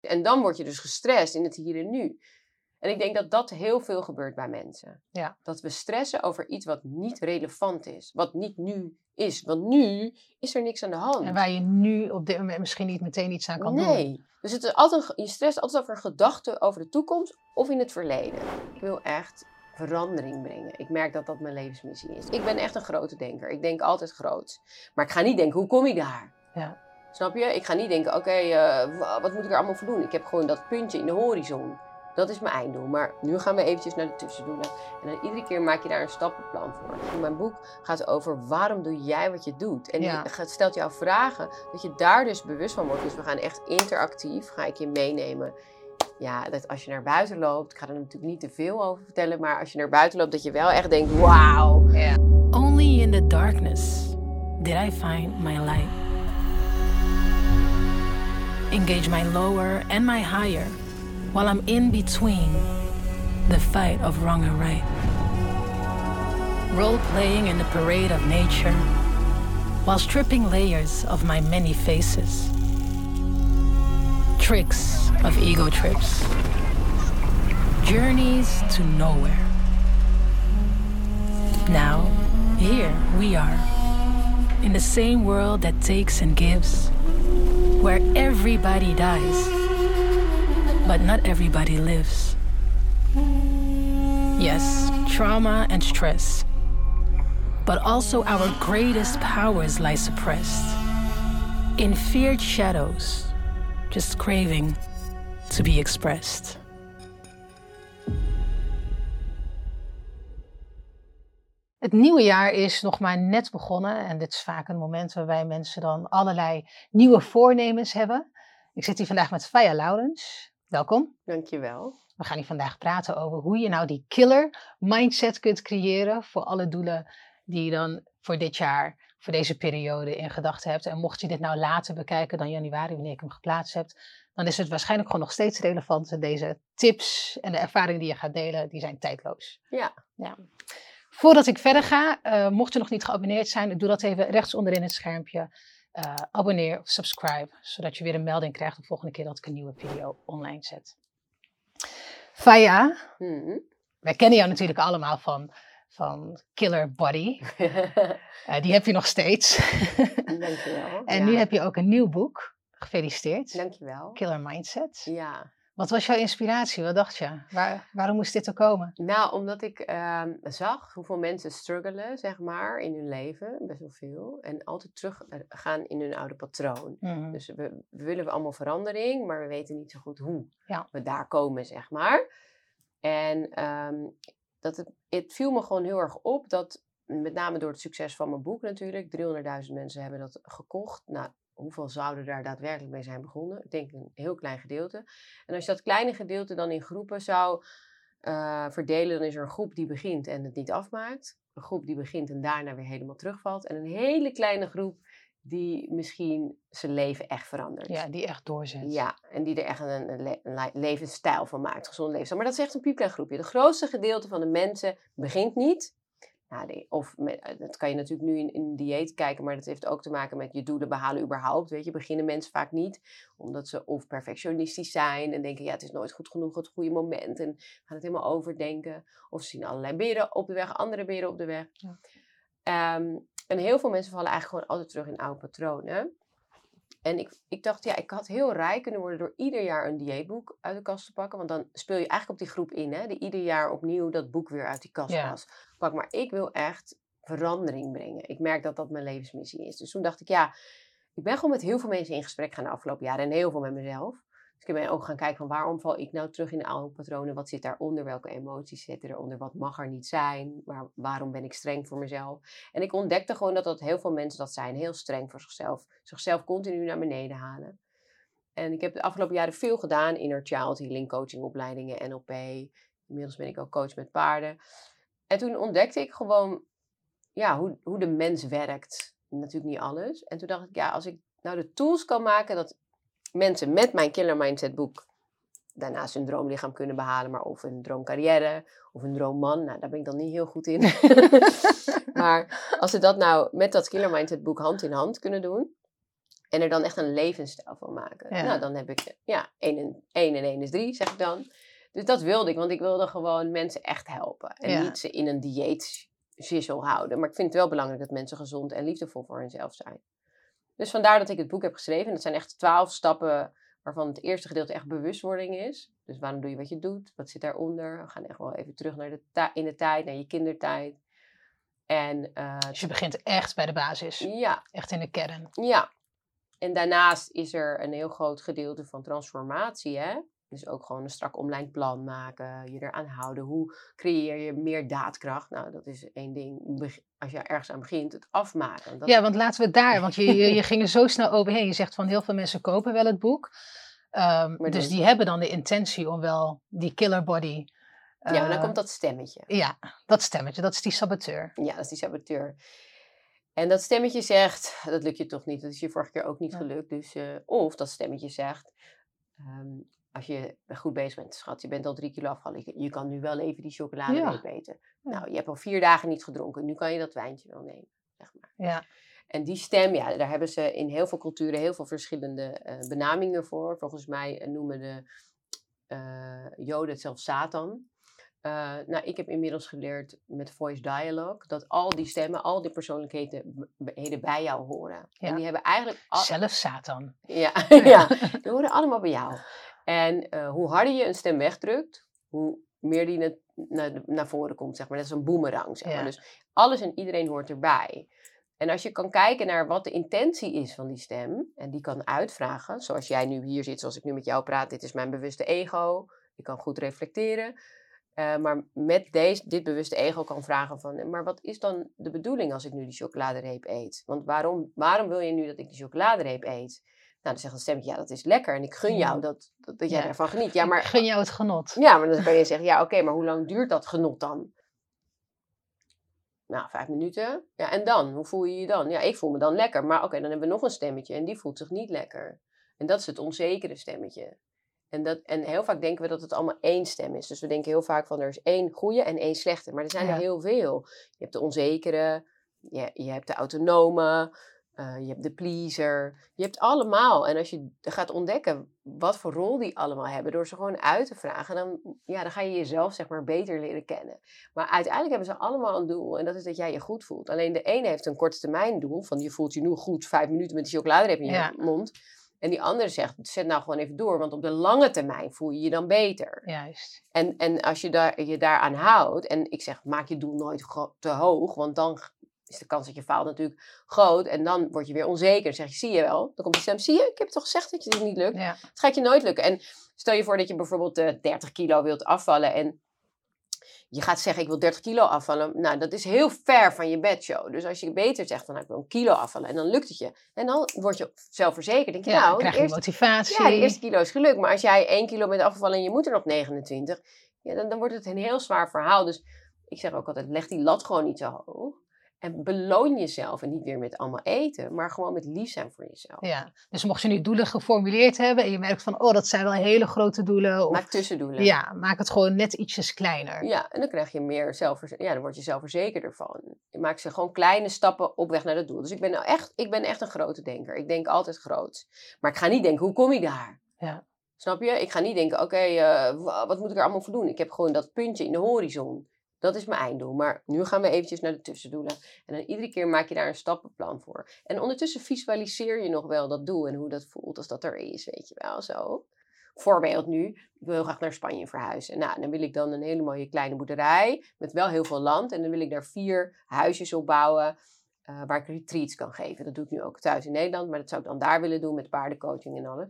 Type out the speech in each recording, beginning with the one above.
En dan word je dus gestrest in het hier en nu. En ik denk dat dat heel veel gebeurt bij mensen. Ja. Dat we stressen over iets wat niet relevant is. Wat niet nu is. Want nu is er niks aan de hand. En waar je nu op dit moment misschien niet meteen iets aan kan doen. nee. Dus het is altijd, je stresst altijd over een gedachte over de toekomst of in het verleden. Ik wil echt verandering brengen. Ik merk dat dat mijn levensmissie is. Ik ben echt een grote denker. Ik denk altijd groot. Maar ik ga niet denken, hoe kom je daar? Ja. Snap je? Ik ga niet denken, oké, eh, wa- wat moet ik er allemaal voor doen? Ik heb gewoon dat puntje in de horizon. Dat is mijn einddoel. Maar nu gaan we eventjes naar de tussendoelen. En dan iedere keer maak je daar een stappenplan voor. Mijn boek gaat over waarom doe jij wat je doet. En Ja. die gaat- stelt jou vragen, dat je daar dus bewust van wordt. Dus we gaan echt interactief, ga ik je meenemen. Ja, dat als je naar buiten loopt, ik ga er natuurlijk niet te veel over vertellen. Maar als je naar buiten loopt, dat je wel echt denkt, wauw. Only in the darkness did I find my light. Engage my lower and my higher while I'm in between the fight of wrong and right. Role playing in the parade of nature while stripping layers of my many faces. Tricks of ego trips. Journeys to nowhere. Now, here we are, in the same world that takes and gives, where everybody dies, but not everybody lives. Yes, trauma and stress, but also our greatest powers lie suppressed in feared shadows, just craving to be expressed. Het nieuwe jaar is nog maar net begonnen en dit is vaak een moment waarbij mensen dan allerlei nieuwe voornemens hebben. Ik zit hier vandaag met Faya Laurens. Welkom. Dankjewel. We gaan hier vandaag praten over hoe je nou die killer mindset kunt creëren voor alle doelen die je dan voor dit jaar, voor deze periode in gedachten hebt. En mocht je dit nou later bekijken dan januari, wanneer ik hem geplaatst heb, dan is het waarschijnlijk gewoon nog steeds relevant. En deze tips en de ervaringen die je gaat delen, die zijn tijdloos. Ja. ja. Voordat ik verder ga, eh, mocht je nog niet geabonneerd zijn, doe dat even rechts onderin het schermpje. Eh, abonneer of subscribe, zodat je weer een melding krijgt de volgende keer dat ik een nieuwe video online zet. Faya, Mhm. wij kennen jou natuurlijk allemaal van, van Killer Body. Eh, die heb je nog steeds. Dankjewel. en Ja. nu heb je ook een nieuw boek. Gefeliciteerd. Dankjewel. Killer Mindset. Ja. Wat was jouw inspiratie? Wat dacht je? Waar, waarom moest dit er komen? Nou, omdat ik ehm, zag hoeveel mensen struggelen, zeg maar, in hun leven, best wel veel. En altijd teruggaan in hun oude patroon. Mhm. Dus we, we willen allemaal verandering, maar we weten niet zo goed hoe Ja. we daar komen, zeg maar. En ehm, dat het, het viel me gewoon heel erg op dat, met name door het succes van mijn boek natuurlijk, 300.000 mensen hebben dat gekocht. Nou, hoeveel zouden daar daadwerkelijk mee zijn begonnen? Ik denk een heel klein gedeelte. En als je dat kleine gedeelte dan in groepen zou eh, verdelen, dan is er een groep die begint en het niet afmaakt. Een groep die begint en daarna weer helemaal terugvalt. En een hele kleine groep die misschien zijn leven echt verandert. Ja, die echt doorzet. Ja, en die er echt een, een, le- een le- levensstijl van maakt, gezonde levensstijl. Maar dat is echt een piepklein groepje. De grootste gedeelte van de mensen begint niet. Die- of met, eh, dat kan je natuurlijk nu in, in een dieet kijken, maar dat heeft ook te maken met je doelen behalen überhaupt. Weet je, beginnen mensen vaak niet, omdat ze of perfectionistisch zijn en denken, ja, het is nooit goed genoeg, het goede moment. En gaan het helemaal overdenken. Of ze zien allerlei beren op de weg, andere beren op de weg. Ja. Ehm, en heel veel mensen vallen eigenlijk gewoon altijd terug in oude patronen. En ik, ik dacht, ja, ik had heel rijk kunnen worden door ieder jaar een dieetboek uit de kast te pakken. Want dan speel je eigenlijk op die groep in, hè, die ieder jaar opnieuw dat boek weer uit die kast Ja. pas pak. Maar ik wil echt verandering brengen. Ik merk dat dat mijn levensmissie is. Dus toen dacht ik, ja, ik ben gewoon met heel veel mensen in gesprek gaan de afgelopen jaren. En heel veel met mezelf. Dus ik ben ook gaan kijken van waarom val ik nou terug in de oude patronen? Wat zit daaronder? Welke emoties zitten eronder? Wat mag er niet zijn? Waar, waarom ben ik streng voor mezelf? En ik ontdekte gewoon dat, dat heel veel mensen dat zijn. Heel streng voor zichzelf. Zichzelf continu naar beneden halen. En ik heb de afgelopen jaren veel gedaan. Inner Child Healing, coachingopleidingen, NLP. Inmiddels ben ik ook coach met paarden. En toen ontdekte ik gewoon ja, hoe, hoe de mens werkt. Natuurlijk niet alles. En toen dacht ik, ja, als ik nou de tools kan maken dat mensen met mijn Killer Mindset boek daarnaast hun droomlichaam kunnen behalen, maar of een droomcarrière of een droomman, nou daar ben ik dan niet heel goed in. maar als ze dat nou met dat Killer Mindset boek hand in hand kunnen doen, En er dan echt een levensstijl van maken. Ja. Nou, dan heb ik, ja, 1 en 1 en 1 is 3, zeg ik dan. Dus dat wilde ik, want ik wilde gewoon mensen echt helpen. En Ja. niet ze in een dieet houden. Maar ik vind het wel belangrijk dat mensen gezond en liefdevol voor hunzelf zijn. Dus vandaar dat ik het boek heb geschreven. Dat zijn echt twaalf stappen waarvan het eerste gedeelte echt bewustwording is. Dus waarom doe je wat je doet? Wat zit daaronder? We gaan echt wel even terug naar de in de tijd, naar je kindertijd. En eh, Dus je begint echt bij de basis. ja, Echt in de kern. ja. En daarnaast is er een heel groot gedeelte van transformatie. Hè? Dus ook gewoon een strak online plan maken, je eraan houden. Hoe creëer je meer daadkracht? Nou, dat is één ding. Als je ergens aan begint, het afmaken. Dat, Ja, want laten we het daar, want je, je, je ging er zo snel overheen. Je zegt van heel veel mensen kopen wel het boek. Ehm, dus die hebben dan de intentie om wel die killer body. ja, maar dan eh, komt dat stemmetje. Ja, dat stemmetje, dat is die saboteur. Ja, dat is die saboteur. En dat stemmetje zegt, dat lukt je toch niet. Dat is je vorige keer ook niet Ja. gelukt. Dus, eh, of dat stemmetje zegt, ehm, als je goed bezig bent, schat, je bent al drie kilo afgevallen. Je, kan nu wel even die chocoladereep eten. Nou, je hebt al vier dagen niet gedronken. Nu kan je dat wijntje wel nemen, zeg maar. Ja, En die stem, ja, daar hebben ze in heel veel culturen heel veel verschillende eh, benamingen voor. Volgens mij eh, noemen de eh, Joden het zelfs Satan. Nou, ik heb inmiddels geleerd met Voice Dialogue dat al die stemmen, al die persoonlijkheden bij jou horen. Ja. En die hebben eigenlijk. al- zelf Satan. ja, ja, die horen allemaal bij jou. En eh, hoe harder je een stem wegdrukt, hoe meer die naar, naar, naar voren komt, zeg maar. Dat is een boemerang, zeg maar. Ja. Dus alles en iedereen hoort erbij. En als je kan kijken naar wat de intentie is van die stem, en die kan uitvragen, zoals jij nu hier zit, zoals ik nu met jou praat, dit is mijn bewuste ego, ik kan goed reflecteren. Eh, maar met deze, dit bewuste ego kan vragen van, maar wat is dan de bedoeling als ik nu die chocoladereep eet? Want waarom, waarom wil je nu dat ik die chocoladereep eet? Nou, dan zegt een stemmetje, ja, dat is lekker en ik gun jou dat, dat, dat jij Ja. ervan geniet. Ja, Ik maar, gun jou het genot. ja, maar dan kan je zeggen, ja, oké, maar hoe lang duurt dat genot dan? Nou, vijf minuten. Ja, en dan? Hoe voel je je dan? Ja, ik voel me dan lekker. Maar oké, dan hebben we nog een stemmetje en die voelt zich niet lekker. En dat is het onzekere stemmetje. En, dat, en heel vaak denken we dat het allemaal één stem is. Dus we denken heel vaak van er is één goede en één slechte. Maar er zijn Ja. er heel veel. Je hebt de onzekere, je, je hebt de autonome, eh, je hebt de pleaser. Je hebt allemaal. En als je gaat ontdekken wat voor rol die allemaal hebben, door ze gewoon uit te vragen, dan, ja, dan ga je jezelf zeg maar beter leren kennen. Maar uiteindelijk hebben ze allemaal een doel. En dat is dat jij je goed voelt. Alleen de ene heeft een korte termijn doel. Van je voelt je nu goed vijf minuten met die chocoladereep in je Ja. mond. En die andere zegt, zet nou gewoon even door. Want op de lange termijn voel je je dan beter. Juist. En, en als je daar, je daaraan houdt, en ik zeg, maak je doel nooit te hoog, want dan is de kans dat je faalt natuurlijk groot. En dan word je weer onzeker. Dan zeg je, zie je wel. Dan komt die stem, zie je, ik heb toch gezegd dat je dit niet lukt. Ja. Het gaat je nooit lukken. En stel je voor dat je bijvoorbeeld eh 30 kilo wilt afvallen en je gaat zeggen, ik wil 30 kilo afvallen. Nou, dat is heel ver van je bedshow. Dus als je beter zegt, van, nou, ik wil een kilo afvallen en dan lukt het je. En dan word je zelfverzekerd. Denk je, Ja, nou, krijg je eerste- motivatie. ja, de eerste kilo is gelukt. Maar als jij 1 kilo bent afgevallen en je moet er nog 29, ja, dan, dan wordt het een heel zwaar verhaal. Dus ik zeg ook altijd, leg die lat gewoon niet zo hoog. En beloon jezelf. En niet weer met allemaal eten, maar gewoon met lief zijn voor jezelf. Ja, dus mocht je nu doelen geformuleerd hebben en je merkt van, oh, dat zijn wel hele grote doelen. Of, Maak tussendoelen. ja, maak het gewoon net ietsjes kleiner. Ja, en dan krijg je meer zelfverzekerd. Ja, dan word je zelfverzekerder van. Je maakt ze gewoon kleine stappen op weg naar het doel. Dus ik ben, nou echt, ik ben echt een grote denker. Ik denk altijd groot. Maar ik ga niet denken, hoe kom ik daar? Ja. Snap je? Ik ga niet denken, oké, eh, wa- wat moet ik er allemaal voor doen? Ik heb gewoon dat puntje in de horizon. Dat is mijn einddoel. Maar nu gaan we eventjes naar de tussendoelen. En dan iedere keer maak je daar een stappenplan voor. En ondertussen visualiseer je nog wel dat doel en hoe dat voelt als dat er is, weet je wel, zo. Voorbeeld nu, ik wil heel graag naar Spanje verhuizen. Nou, dan wil ik dan een hele mooie kleine boerderij met wel heel veel land. En dan wil ik daar vier huisjes op bouwen eh, waar ik retreats kan geven. Dat doe ik nu ook thuis in Nederland, maar dat zou ik dan daar willen doen met paardencoaching en alles.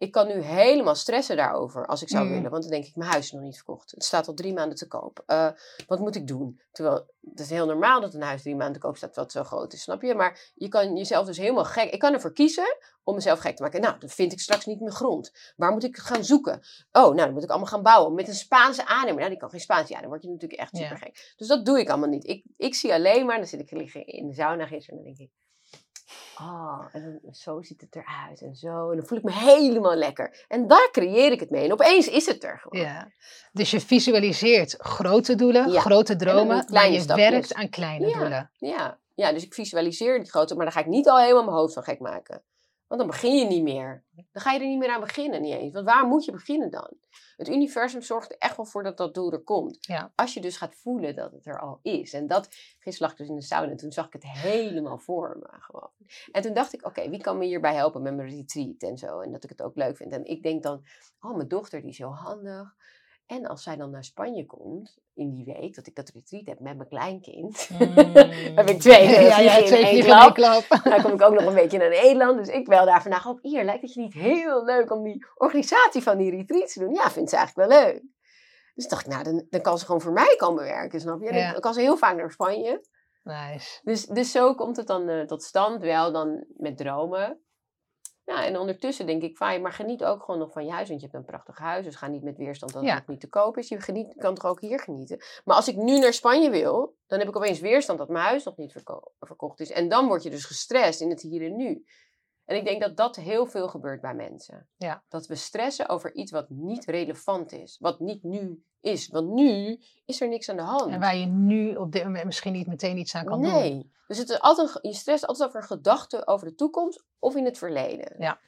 Ik kan nu helemaal stressen daarover als ik zou Mm. willen. Want dan denk ik, mijn huis is nog niet verkocht. Het staat al drie maanden te koop. Eh, wat moet ik doen? Terwijl, het is heel normaal dat een huis drie maanden te koop staat wat zo groot is, snap je? Maar je kan jezelf dus helemaal gek... Ik kan ervoor kiezen om mezelf gek te maken. Nou, dan vind ik straks niet mijn grond. Waar moet ik gaan zoeken? Oh, nou, dan moet ik allemaal gaan bouwen met een Spaanse aannemer. Nou, die kan geen Spaans. Ja, dan word je natuurlijk echt super gek. Dus dat doe ik allemaal niet. Ik, ik zie alleen maar, dan zit ik liggen in de sauna gisteren en dan denk ik... Oh, en dan, zo ziet het eruit en zo. En dan voel ik me helemaal lekker. En daar creëer ik het mee. En opeens is het er gewoon. Ja. Dus je visualiseert grote doelen, Ja. grote dan dromen, maar je stapjes. werkt aan kleine Ja. doelen. Ja. ja, dus ik visualiseer die grote, maar daar ga ik niet al helemaal mijn hoofd van gek maken. Want dan begin je niet meer. Dan ga je er niet meer aan beginnen, niet eens. Want waar moet je beginnen dan? Het universum zorgt er echt wel voor dat dat doel er komt. Ja. Als je dus gaat voelen dat het er al is. En dat, gisteren lag ik dus in de sauna en toen zag ik het helemaal voor me gewoon. En toen dacht ik, oké, wie kan me hierbij helpen met mijn retreat en zo. En dat ik het ook leuk vind. En ik denk dan, oh, mijn dochter die is heel handig. En als zij dan naar Spanje komt in die week, dat ik dat retreat heb met mijn kleinkind, heb ik twee Mm. ja, ja, in twee in klap. klap. Dan kom ik ook nog een beetje naar Nederland. Dus ik bel daar vandaag op. Hier, lijkt het je niet heel leuk om die organisatie van die retreat te doen? Ja, vindt ze eigenlijk wel leuk. Dus dacht ik, nou, dan, dan kan ze gewoon voor mij komen werken, snap je? Dan, Ja. dan kan ze heel vaak naar Spanje. Nice. Dus, dus zo komt het dan eh, tot stand, wel dan met dromen. Ja, en ondertussen denk ik, fijn, maar geniet ook gewoon nog van je huis. Want je hebt een prachtig huis, dus ga niet met weerstand dat het Ja. nog niet te koop is. Je geniet, kan toch ook hier genieten. Maar als ik nu naar Spanje wil, dan heb ik opeens weerstand dat mijn huis nog niet verko- verkocht is. En dan word je dus gestrest in het hier en nu. En ik denk dat dat heel veel gebeurt bij mensen. Ja. Dat we stressen over iets wat niet relevant is. Wat niet nu is. Want nu is er niks aan de hand. En waar je nu op dit moment misschien niet meteen iets aan kan doen. Nee. Dus het is altijd, je stresst altijd over een gedachte over de toekomst of in het verleden. Ja.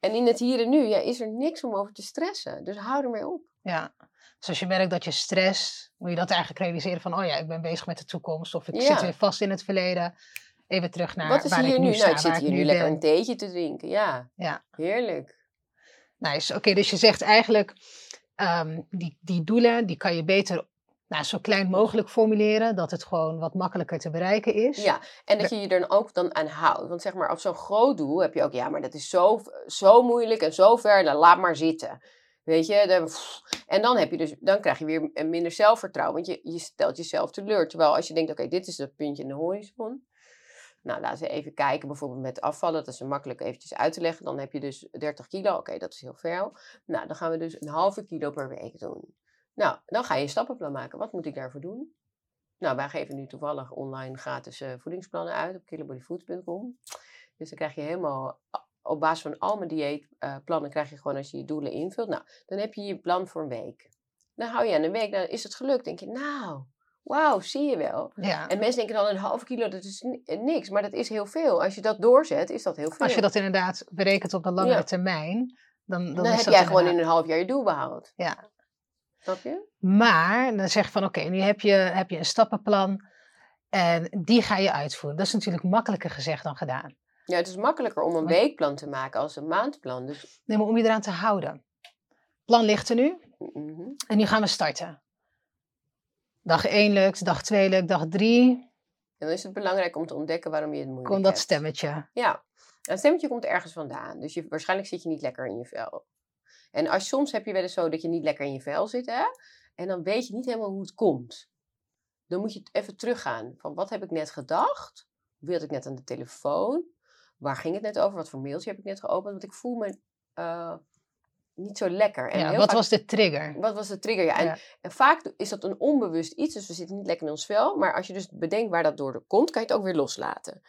En in het hier en nu ja, is er niks om over te stressen. Dus hou ermee op. Ja. Dus als je merkt dat je stress, moet je dat eigenlijk realiseren van, oh ja, ik ben bezig met de toekomst. Of ik Ja. zit weer vast in het verleden. Even terug naar Wat is waar hier ik nu? nu sta, nou, ik zit hier nu lekker een theetje te drinken. Ja. Ja. Heerlijk. Nice. Oké, dus je zegt eigenlijk, ehm, die, die doelen, die kan je beter nou, zo klein mogelijk formuleren. Dat het gewoon wat makkelijker te bereiken is. Ja, en dat je je er dan ook dan aan houdt. Want zeg maar, op zo'n groot doel heb je ook, ja, maar dat is zo, zo moeilijk en zo ver, dan laat maar zitten. Weet je, dan, en dan, heb je dus, dan krijg je weer minder zelfvertrouwen, want je, je stelt jezelf teleur. Terwijl als je denkt, oké, dit is het puntje in de horizon. Nou, laten we even kijken, bijvoorbeeld met afvallen, dat is makkelijk eventjes uit te leggen. Dan heb je dus 30 kilo, oké, dat is heel veel. Nou, dan gaan we dus een halve kilo per week doen. Nou, dan ga je een stappenplan maken. Wat moet ik daarvoor doen? Nou, wij geven nu toevallig online gratis eh, voedingsplannen uit op killerbodyfoods.com. Dus dan krijg je helemaal, op basis van al mijn dieetplannen, krijg je gewoon als je je doelen invult. Nou, dan heb je je plan voor een week. Dan hou je aan een week, dan is het gelukt. denk je, nou, wauw, zie je wel. Ja. En mensen denken dan een halve kilo, dat is eh, niks. Maar dat is heel veel. Als je dat doorzet, is dat heel veel. Als je dat inderdaad berekent op de langere Ja. termijn, dan, dan, dan heb jij gewoon in een half jaar je doel behaald. Ja. Snap je? Maar dan zeg je van oké, nu heb je, heb je een stappenplan en die ga je uitvoeren. Dat is natuurlijk makkelijker gezegd dan gedaan. Ja, het is makkelijker om een weekplan te maken als een maandplan. Dus, Nee, maar om je eraan te houden. plan ligt er nu mhm. en nu gaan we starten. Dag 1 lukt, dag 2 lukt, dag 3 En dan is het belangrijk om te ontdekken waarom je het moeilijk komt dat hebt. stemmetje. Ja, het stemmetje komt ergens vandaan. Dus je, waarschijnlijk zit je niet lekker in je vel. En als, soms heb je wel eens zo dat je niet lekker in je vel zit, hè? En dan weet je niet helemaal hoe het komt. Dan moet je even teruggaan. Van wat heb ik net gedacht? Wie had ik net aan de telefoon? Waar ging het net over? Wat voor mailtje heb ik net geopend? Want ik voel me eh, niet zo lekker. En Ja, heel wat vaak- was de trigger? wat was de trigger? Ja, en, Ja. en vaak is dat een onbewust iets, dus we zitten niet lekker in ons vel. Maar als je dus bedenkt waar dat door komt, kan je het ook weer loslaten.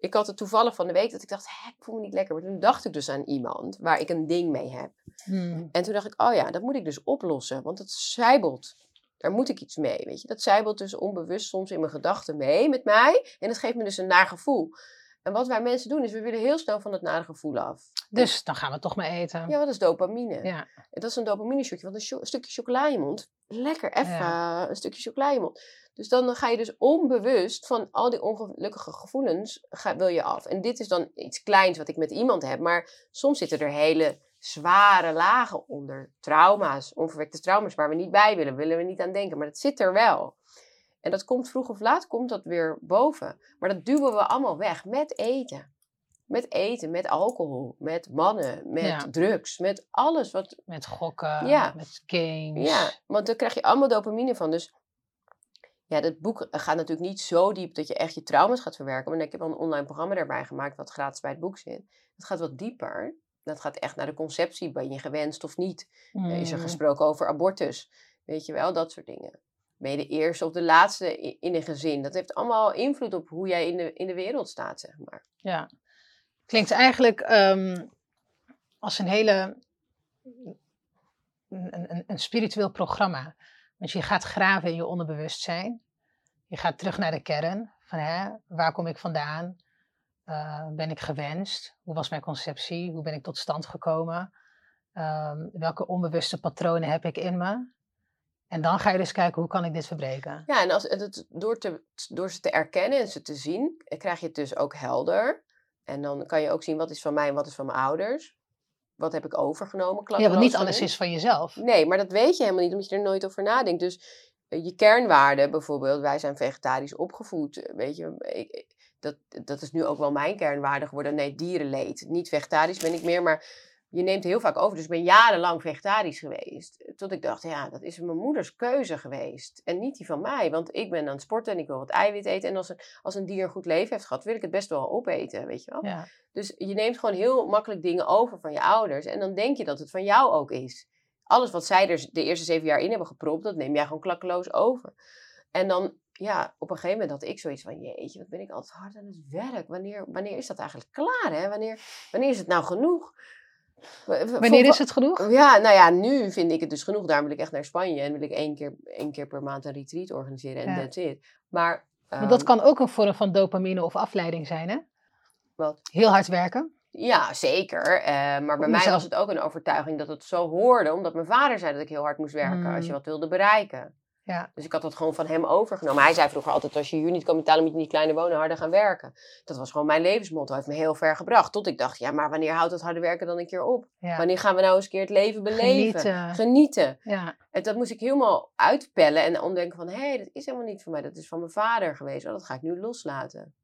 Ik had het toevallig van de week dat ik dacht, Hé, ik voel me niet lekker. Maar toen dacht ik dus aan iemand waar ik een ding mee heb. Hmm. En toen dacht ik, oh ja, dat moet ik dus oplossen, want het zijbelt. Daar moet ik iets mee, weet je. Dat zijbelt dus onbewust soms in mijn gedachten mee met mij. En dat geeft me dus een naar gevoel. En wat wij mensen doen, is we willen heel snel van het nare gevoel af. Dus dan gaan we toch maar eten. Ja, wat is dopamine? Ja. En dat is een dopamine shotje, want een, cho- een stukje chocola in je mond. Lekker, even Ja. een stukje chocola in je mond. Dus dan ga je dus onbewust van al die ongelukkige gevoelens ga, wil je af. En dit is dan iets kleins wat ik met iemand heb. Maar soms zitten er hele zware lagen onder. Trauma's, onverwerkte trauma's waar we niet bij willen. Willen we niet aan denken. Maar dat zit er wel. En dat komt vroeg of laat, komt dat weer boven. Maar dat duwen we allemaal weg met eten. Met eten, met alcohol, met mannen, met Ja. drugs, met alles wat Met gokken, Ja. met games. ja, want dan krijg je allemaal dopamine van. Dus ja, dat boek gaat natuurlijk niet zo diep dat je echt je trauma's gaat verwerken. Maar ik heb al een online programma daarbij gemaakt wat gratis bij het boek zit. Het gaat wat dieper. Dat gaat echt naar de conceptie. Ben je gewenst of niet? Eh, Is er Hmm. gesproken over abortus? Weet je wel, dat soort dingen. Ben je de eerste of de laatste in een gezin? Dat heeft allemaal invloed op hoe jij in de, in de wereld staat, zeg maar. Ja. Klinkt eigenlijk ehm, als een hele. Een, een, een spiritueel programma. Want je gaat graven in je onderbewustzijn. Je gaat terug naar de kern. Van hè, waar kom ik vandaan? eh, ben ik gewenst? Hoe was mijn conceptie? Hoe ben ik tot stand gekomen? Ehm, welke onbewuste patronen heb ik in me? En dan ga je dus kijken, hoe kan ik dit verbreken? Ja, en als, het, door, te, door ze te erkennen en ze te zien, eh, krijg je het dus ook helder. En dan kan je ook zien wat is van mij en wat is van mijn ouders. Wat heb ik overgenomen? Ja, want niet alles is van jezelf. Nee, maar dat weet je helemaal niet, omdat je er nooit over nadenkt. Dus eh, je kernwaarden bijvoorbeeld, wij zijn vegetarisch opgevoed. eh, Weet je, ik- dat, dat is nu ook wel mijn kernwaarde geworden. Nee, dierenleed. Niet vegetarisch ben ik meer, maar je neemt heel vaak over. Dus ik ben jarenlang vegetarisch geweest. Tot ik dacht, ja, dat is mijn moeders keuze geweest. En niet die van mij, want ik ben aan het sporten en ik wil wat eiwit eten. En als een, als een dier een goed leven heeft gehad, wil ik het best wel opeten, weet je wel. Ja. Dus je neemt gewoon heel makkelijk dingen over van je ouders. En dan denk je dat het van jou ook is. Alles wat zij er de eerste zeven jaar in hebben gepropt, dat neem jij gewoon klakkeloos over. En dan, ja, op een gegeven moment had ik zoiets van, jeetje, wat ben ik altijd hard aan het werk. Wanneer, wanneer is dat eigenlijk klaar, hè? Wanneer, wanneer is het nou genoeg? Wanneer is het genoeg? Ja, nou ja, nu vind ik het dus genoeg. Daarom wil ik echt naar Spanje en wil ik één keer, één keer per maand een retreat organiseren en Ja. that's it. Maar, Want dat ehm, kan ook een vorm van dopamine of afleiding zijn, hè? wat? Heel hard werken. Ja, zeker. Eh, maar bij Om mij was het ook een overtuiging dat het zo hoorde, omdat mijn vader zei dat ik heel hard moest werken als je Mm. wat wilde bereiken. Ja. Dus ik had dat gewoon van hem overgenomen. Hij zei vroeger altijd, als je huur niet kan betalen, moet je niet kleiner wonen, harder gaan werken. Dat was gewoon mijn levensmotto. Hij heeft me heel ver gebracht. Tot ik dacht, ja, maar wanneer houdt het harde werken dan een keer op? ja. Wanneer gaan we nou eens een keer het leven beleven? Genieten. Genieten. Ja. En dat moest ik helemaal uitpellen en omdenken van... hé, hey, dat is helemaal niet van mij, dat is van mijn vader geweest. Oh, dat ga ik nu loslaten.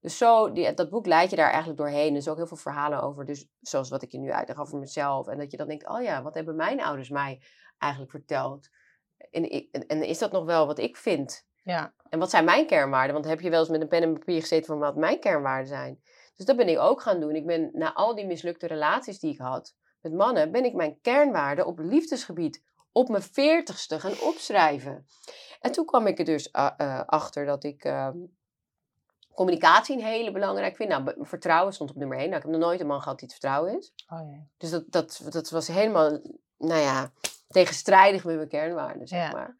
Dus zo, die, dat boek leidt je daar eigenlijk doorheen. Er zijn ook heel veel verhalen over, dus zoals wat ik je nu uitleg over mezelf. En dat je dan denkt, oh ja, wat hebben mijn ouders mij eigenlijk verteld? En, en, is dat nog wel wat ik vind? ja. En wat zijn mijn kernwaarden? Want heb je wel eens met een pen en papier gezeten van wat mijn kernwaarden zijn? Dus dat ben ik ook gaan doen. Ik ben na al die mislukte relaties die ik had met mannen, ben ik mijn kernwaarden op liefdesgebied op mijn veertigste gaan opschrijven. En toen kwam ik er dus a- eh, achter dat ik ehm, communicatie een hele belangrijk vind. Nou, vertrouwen stond op nummer één. Nou, ik heb nog nooit een man gehad die het vertrouwen is. Oh, ja. Dus dat, dat, dat was helemaal, nou ja, tegenstrijdig met mijn kernwaarden, zeg Ja. maar.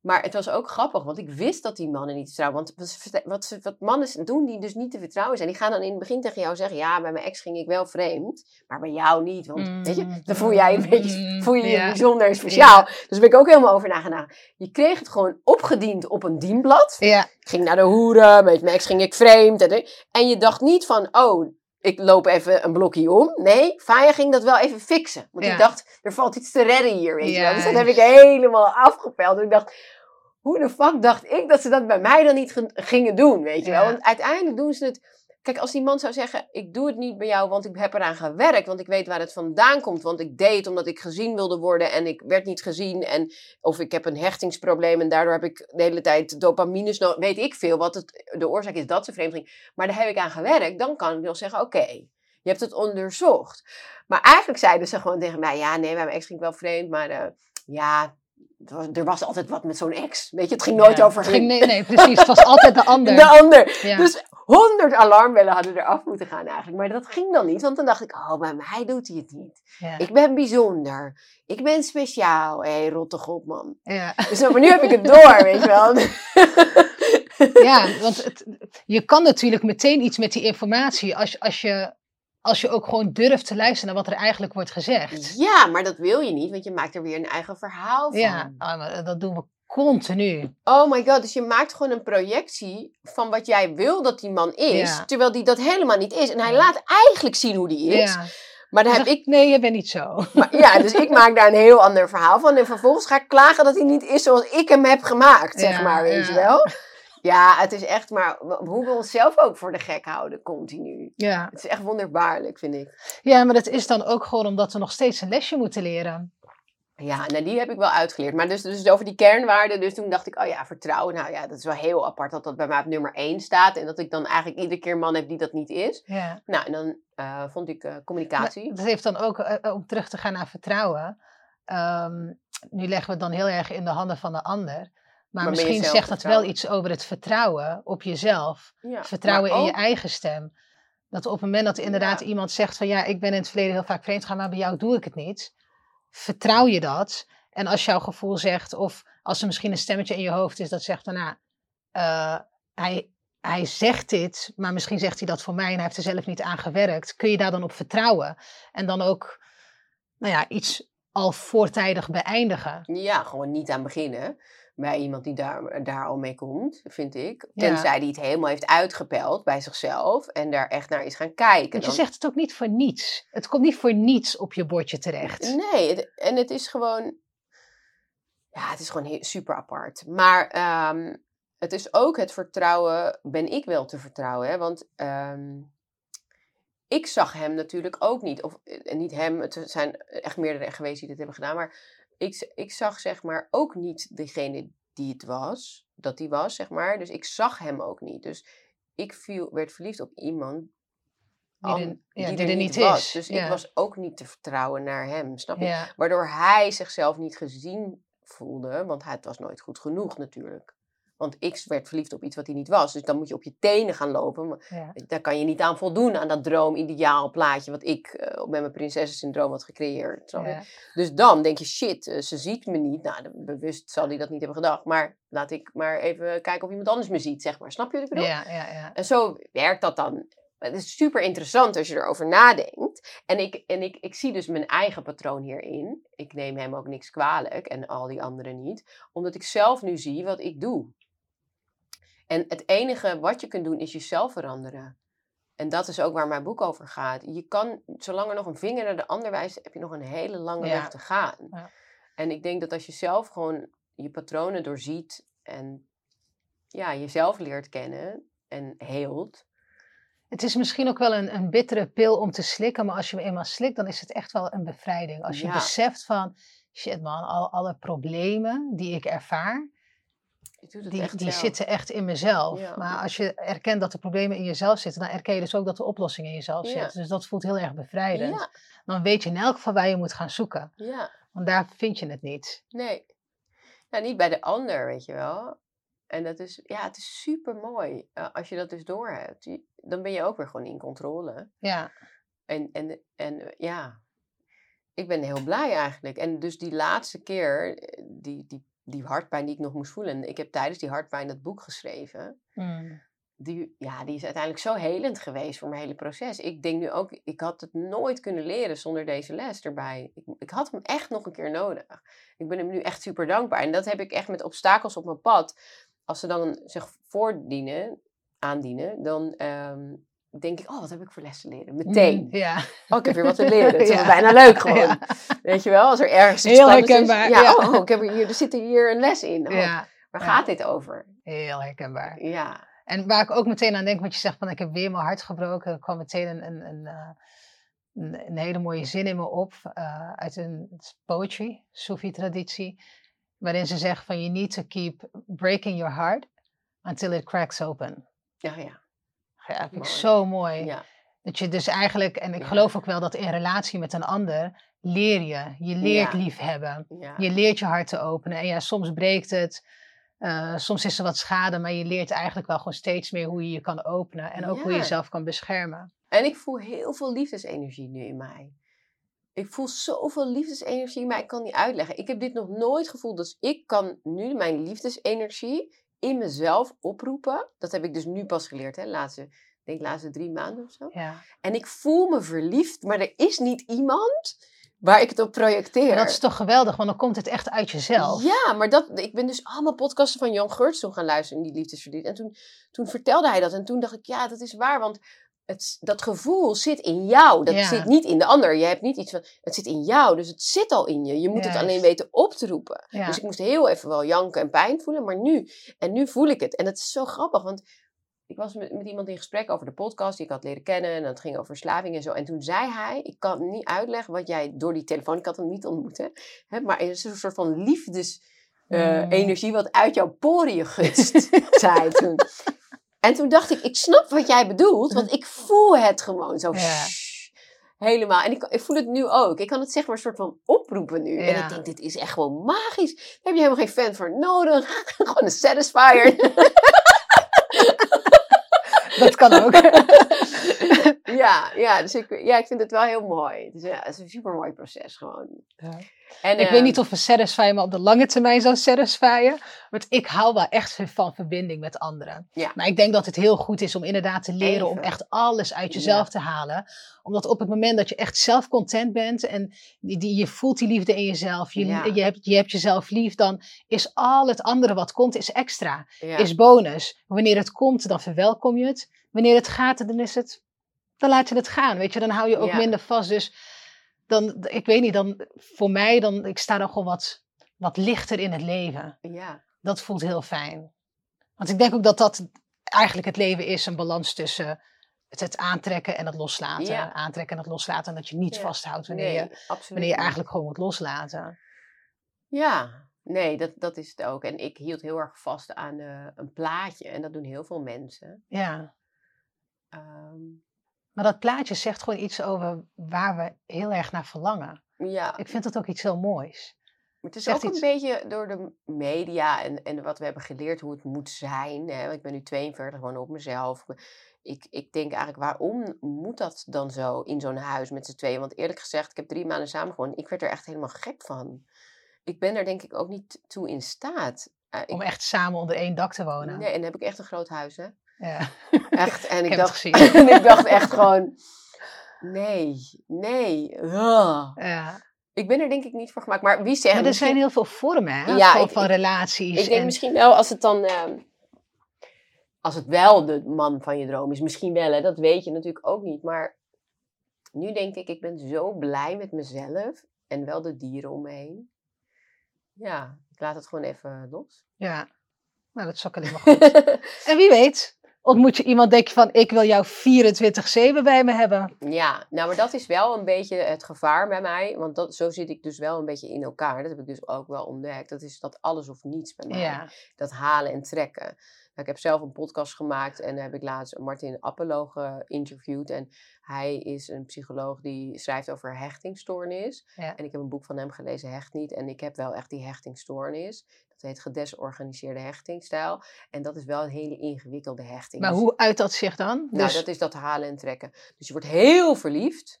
Maar het was ook grappig, want ik wist dat die mannen niet vertrouwen. Want wat, ze mannen doen die dus niet te vertrouwen zijn, die gaan dan in het begin tegen jou zeggen: Ja, bij mijn ex ging ik wel vreemd, maar bij jou niet. Want weet je, dan voel jij een beetje Mm, voel je, je bijzonder en speciaal. Dus daar ben ik ook helemaal over nagedacht. Je kreeg het gewoon opgediend op een dienblad. Ik ging naar de hoeren, met mijn ex ging ik vreemd. En je dacht niet van, oh, ik loop even een blokje om. Nee, Faya ging dat wel even fixen. Want Ja. ik dacht, er valt iets te redden hier, weet je wel. Dus dat heb ik helemaal afgepeld. En ik dacht, hoe de fuck dacht ik dat ze dat bij mij dan niet ge- gingen doen, weet je wel. Want uiteindelijk doen ze het... Kijk, als die man zou zeggen, ik doe het niet bij jou, want ik heb eraan gewerkt. Want ik weet waar het vandaan komt. Want ik deed het omdat ik gezien wilde worden en ik werd niet gezien. En, of ik heb een hechtingsprobleem en daardoor heb ik de hele tijd dopamines nodig. Weet ik veel wat het, de oorzaak is dat ze vreemd ging. Maar daar heb ik aan gewerkt. Dan kan ik wel zeggen, oké, je hebt het onderzocht. Maar eigenlijk zeiden ze gewoon tegen mij, ja nee, mijn ex ging wel vreemd. Maar eh, ja, er was, altijd wat met zo'n ex. Weet je, het ging nooit Ja, over ging, nee, nee, precies. Het was altijd de ander. de ander. Ja. Dus honderd alarmbellen hadden eraf moeten gaan eigenlijk. Maar dat ging dan niet, want dan dacht ik, oh, bij mij doet hij het niet. ja. Ik ben bijzonder. Ik ben speciaal. Hé, hey, rotte god, man. Ja. Dus, maar nu heb ik het door, weet je wel. ja, want het, je kan natuurlijk meteen iets met die informatie als, als, je, als je ook gewoon durft te luisteren naar wat er eigenlijk wordt gezegd. Ja, maar dat wil je niet, want je maakt er weer een eigen verhaal van. Ja, ah, maar dat doen we continu. Oh my god, dus je maakt gewoon een projectie van wat jij wil dat die man is, Ja. terwijl die dat helemaal niet is. En hij Ja. laat eigenlijk zien hoe die is. Ja. Maar dan heb ik, nee, je bent niet zo. maar, ja, dus ik maak daar een heel ander verhaal van. En vervolgens ga ik klagen dat hij niet is zoals ik hem heb gemaakt, zeg Ja, maar, weet je wel. Ja, het is echt maar hoe we onszelf ook voor de gek houden, continu. Ja. Het is echt wonderbaarlijk, vind ik. ja, maar dat is dan ook gewoon omdat we nog steeds een lesje moeten leren. Ja, nou die heb ik wel uitgeleerd. Maar dus, dus over die kernwaarden, dus toen dacht ik, oh ja, vertrouwen. Nou ja, dat is wel heel apart dat dat bij mij op nummer 1 staat. En dat ik dan eigenlijk iedere keer een man heb die dat niet is. Ja. Nou, en dan eh, vond ik eh, communicatie. Dat heeft dan ook, eh, om terug te gaan naar vertrouwen. Ehm, nu leggen we het dan heel erg in de handen van de ander. Maar, misschien zegt dat wel iets over het vertrouwen op jezelf. Ja, vertrouwen in je eigen stem. Dat op het moment dat inderdaad Ja. iemand zegt van ja, ik ben in het verleden heel vaak vreemd gegaan, maar bij jou doe ik het niet. Vertrouw je dat? En als jouw gevoel zegt, of als er misschien een stemmetje in je hoofd is dat zegt nou, eh, hij, hij zegt dit, maar misschien zegt hij dat voor mij en hij heeft er zelf niet aan gewerkt. Kun je daar dan op vertrouwen? En dan ook, nou ja, iets al voortijdig beëindigen. Ja, gewoon niet aan beginnen bij iemand die daar, daar al mee komt, vind ik. Tenzij die het helemaal heeft uitgepeld bij zichzelf en daar echt naar is gaan kijken. Want je zegt het ook niet voor niets. Het komt niet voor niets op je bordje terecht. Nee, en het is gewoon... Ja, het is gewoon super apart. Maar ehm, het is ook het vertrouwen, ben ik wel te vertrouwen. Hè? Want ehm, ik zag hem natuurlijk ook niet. Of en niet hem, het zijn echt meerdere geweest die dit hebben gedaan. Maar ik, ik zag zeg maar ook niet degene die het was. Dat die was, zeg maar. Dus ik zag hem ook niet. Dus ik viel, werd verliefd op iemand die, er, ja, die, er, niet was. Is. Dus ik was ook niet te vertrouwen naar hem, snap je? Waardoor hij zichzelf niet gezien voelde, want het was nooit goed genoeg natuurlijk. Want ik werd verliefd op iets wat hij niet was. Dus dan moet je op je tenen gaan lopen. Daar kan je niet aan voldoen, aan dat droom-ideaal plaatje wat ik uh, met mijn prinsessensyndroom had gecreëerd. Dus dan denk je, shit, eh, ze ziet me niet. Nou, bewust zal hij dat niet hebben gedacht. Maar laat ik maar even kijken of iemand anders me ziet, zeg maar. Snap je wat ik bedoel? Ja, ja, ja. En zo werkt dat dan. Het is super interessant als je erover nadenkt. En, ik, en ik, ik zie dus mijn eigen patroon hierin. Ik neem hem ook niks kwalijk en al die anderen niet. Omdat ik zelf nu zie wat ik doe. En het enige wat je kunt doen is jezelf veranderen. En dat is ook waar mijn boek over gaat. Je kan, zolang er nog een vinger naar de ander wijst, heb je nog een hele lange weg te gaan. Ja. En ik denk dat als je zelf gewoon je patronen doorziet en ja, jezelf leert kennen en heelt. Het is misschien ook wel een, een bittere pil om te slikken, maar als je hem eenmaal slikt, dan is het echt wel een bevrijding. Als je beseft van, shit man, al, alle problemen die ik ervaar, die, die zitten echt in mezelf. Maar als je erkent dat de problemen in jezelf zitten, dan erken je dus ook dat de oplossing in jezelf zit. Dus dat voelt heel erg bevrijdend. Dan weet je in elk geval waar je moet gaan zoeken. Want daar vind je het niet. Nee. Nou, niet bij de ander, weet je wel. En dat is, ja, het is super mooi. Uh, als je dat dus doorhebt, dan ben je ook weer gewoon in controle. Ja. En, en, en ja, ik ben heel blij eigenlijk. En dus die laatste keer, eh, die, die die hartpijn die ik nog moest voelen. Ik heb tijdens die hartpijn dat boek geschreven. Mm. Die, ja, die is uiteindelijk zo helend geweest voor mijn hele proces. Ik denk nu ook, ik had het nooit kunnen leren zonder deze les erbij. Ik, ik had hem echt nog een keer nodig. Ik ben hem nu echt super dankbaar. En dat heb ik echt met obstakels op mijn pad. Als ze dan zich voordienen, aandienen, dan ehm, denk ik, oh, wat heb ik voor lessen leren? Meteen. Mm, ja. Oh, ik heb weer wat te leren. Het is bijna leuk gewoon. Weet je wel, als er ergens iets Heel herkenbaar. Is, ja, Oh, ik heb hier, er zit hier een les in. Oh, ja. Waar gaat dit over? Heel herkenbaar. Ja. En waar ik ook meteen aan denk, want je zegt van ik heb weer mijn hart gebroken. Er kwam meteen een, een, een, eh, een, een hele mooie zin in me op uh, uit een poetry, Sufi-traditie. Waarin ze zegt van you need to keep breaking your heart until it cracks open. Ja, ja. Ja, vind ik zo mooi. Ja. Dat je dus eigenlijk, en ik geloof ook wel dat in relatie met een ander leer je. Je leert ja. liefhebben. Je leert je hart te openen. En ja, soms breekt het. Uh, soms is er wat schade, maar je leert eigenlijk wel gewoon steeds meer hoe je je kan openen. En ook hoe je jezelf kan beschermen. En ik voel heel veel liefdesenergie nu in mij. Ik voel zoveel liefdesenergie mij. Ik kan niet uitleggen. Ik heb dit nog nooit gevoeld. Dus ik kan nu mijn liefdesenergie in mezelf oproepen. Dat heb ik dus nu pas geleerd, hè, laatste, denk laatste drie maanden of zo. Ja. En ik voel me verliefd, maar er is niet iemand waar ik het op projecteer. Maar dat is toch geweldig, want dan komt het echt uit jezelf. Ja, maar dat, ik ben dus allemaal podcasten van Jan Geurts gaan luisteren in die liefdesverdriet. En toen, toen vertelde hij dat en toen dacht ik, ja, dat is waar, want het, dat gevoel zit in jou. Dat zit niet in de ander. Je hebt niet iets van. Het zit in jou. Dus het zit al in je. Je moet het alleen weten op te roepen. Dus ik moest heel even wel janken en pijn voelen. Maar nu. En nu voel ik het. En het is zo grappig. Want ik was met, met iemand in gesprek over de podcast die ik had leren kennen. En dat ging over verslaving en zo. En toen zei hij: Ik kan niet uitleggen wat jij door die telefoon. Ik had hem niet ontmoet. Hè, maar het is een soort van liefdes. Uh, energie wat uit jouw poriën gutst, zei hij toen. En toen dacht ik, ik snap wat jij bedoelt, want ik voel het gewoon zo. helemaal. En ik, ik, voel het nu ook. Ik kan het zeg maar een soort van oproepen nu. En ik denk, dit is echt gewoon magisch. Daar heb je helemaal geen fan voor nodig. gewoon een satisfier. Dat kan ook. ja, ja, dus ik, ja, ik vind het wel heel mooi. Het is, ja, het is een super mooi proces gewoon. Ja. En, ik weet ehm, niet of een satisfy me op de lange termijn zou satisfyen. Want ik hou wel echt van verbinding met anderen. Ja. Maar ik denk dat het heel goed is om inderdaad te leren om echt alles uit jezelf te halen. Omdat op het moment dat je echt zelf content bent en die, die, je voelt die liefde in jezelf, je, Ja. je, hebt, je hebt jezelf lief, dan is al het andere wat komt, is extra. Is bonus. Wanneer het komt, dan verwelkom je het. Wanneer het gaat, dan is het, dan laat je het gaan. Weet je, dan hou je ook minder vast. Dus dan, ik weet niet, dan voor mij, dan, ik sta dan gewoon wat, wat lichter in het leven. ja. Dat voelt heel fijn. Want ik denk ook dat dat eigenlijk het leven is, een balans tussen het, het aantrekken en het loslaten. Ja. Aantrekken en het loslaten. En dat je niet Ja. vasthoudt wanneer, Nee, je, wanneer je eigenlijk gewoon moet loslaten. Ja, nee, dat, dat is het ook. En ik hield heel erg vast aan eh, een plaatje. En dat doen heel veel mensen. Ja. Ehm, Maar dat plaatje zegt gewoon iets over waar we heel erg naar verlangen. ja, Ik vind dat ook iets heel moois. maar het is zegt ook een beetje door de media en, en wat we hebben geleerd hoe het moet zijn. Hè? Ik ben nu 42, woon op mezelf. Ik, ik denk eigenlijk, waarom moet dat dan zo in zo'n huis met z'n tweeën? Want eerlijk gezegd, ik heb drie maanden samen gewoond. Ik werd er echt helemaal gek van. Ik ben er denk ik ook niet toe in staat. Eh, ik- Om echt samen onder één dak te wonen. Nee, en dan heb ik echt een groot huis, hè? Ja. Echt. En ik, dacht, en ik dacht echt gewoon, nee, nee. ja. Ik ben er denk ik niet voor gemaakt. Maar wie zegt... Maar er misschien- zijn heel veel vormen hè, Ja, van, ik- van ik- relaties. Ik denk en- misschien wel als het dan... ehm, als het wel de man van je droom is. Misschien wel, hè. Dat weet je natuurlijk ook niet. Maar nu denk ik, ik ben zo blij met mezelf. En wel de dieren om me heen. Ja, ik laat het gewoon even los. Ja, nou dat is ook alleen maar goed. en wie weet, ontmoet je iemand, denk je van, ik wil jou 24-7 bij me hebben. Ja, nou, maar dat is wel een beetje het gevaar bij mij. Want dat, zo zit ik dus wel een beetje in elkaar. Dat heb ik dus ook wel ontdekt. Dat is dat alles of niets bij mij. Ja, Dat halen en trekken. Nou, ik heb zelf een podcast gemaakt en daar heb ik laatst Martin Appelo geïnterviewd. En hij is een psycholoog die schrijft over hechtingstoornis. Ja. En ik heb een boek van hem gelezen, Hecht niet. En ik heb wel echt die hechtingstoornis. Dat heet gedesorganiseerde hechtingstijl. En dat is wel een hele ingewikkelde hechting. maar Dus- hoe uit dat zich dan? nou, Dus, dat is dat halen en trekken. Dus je wordt heel verliefd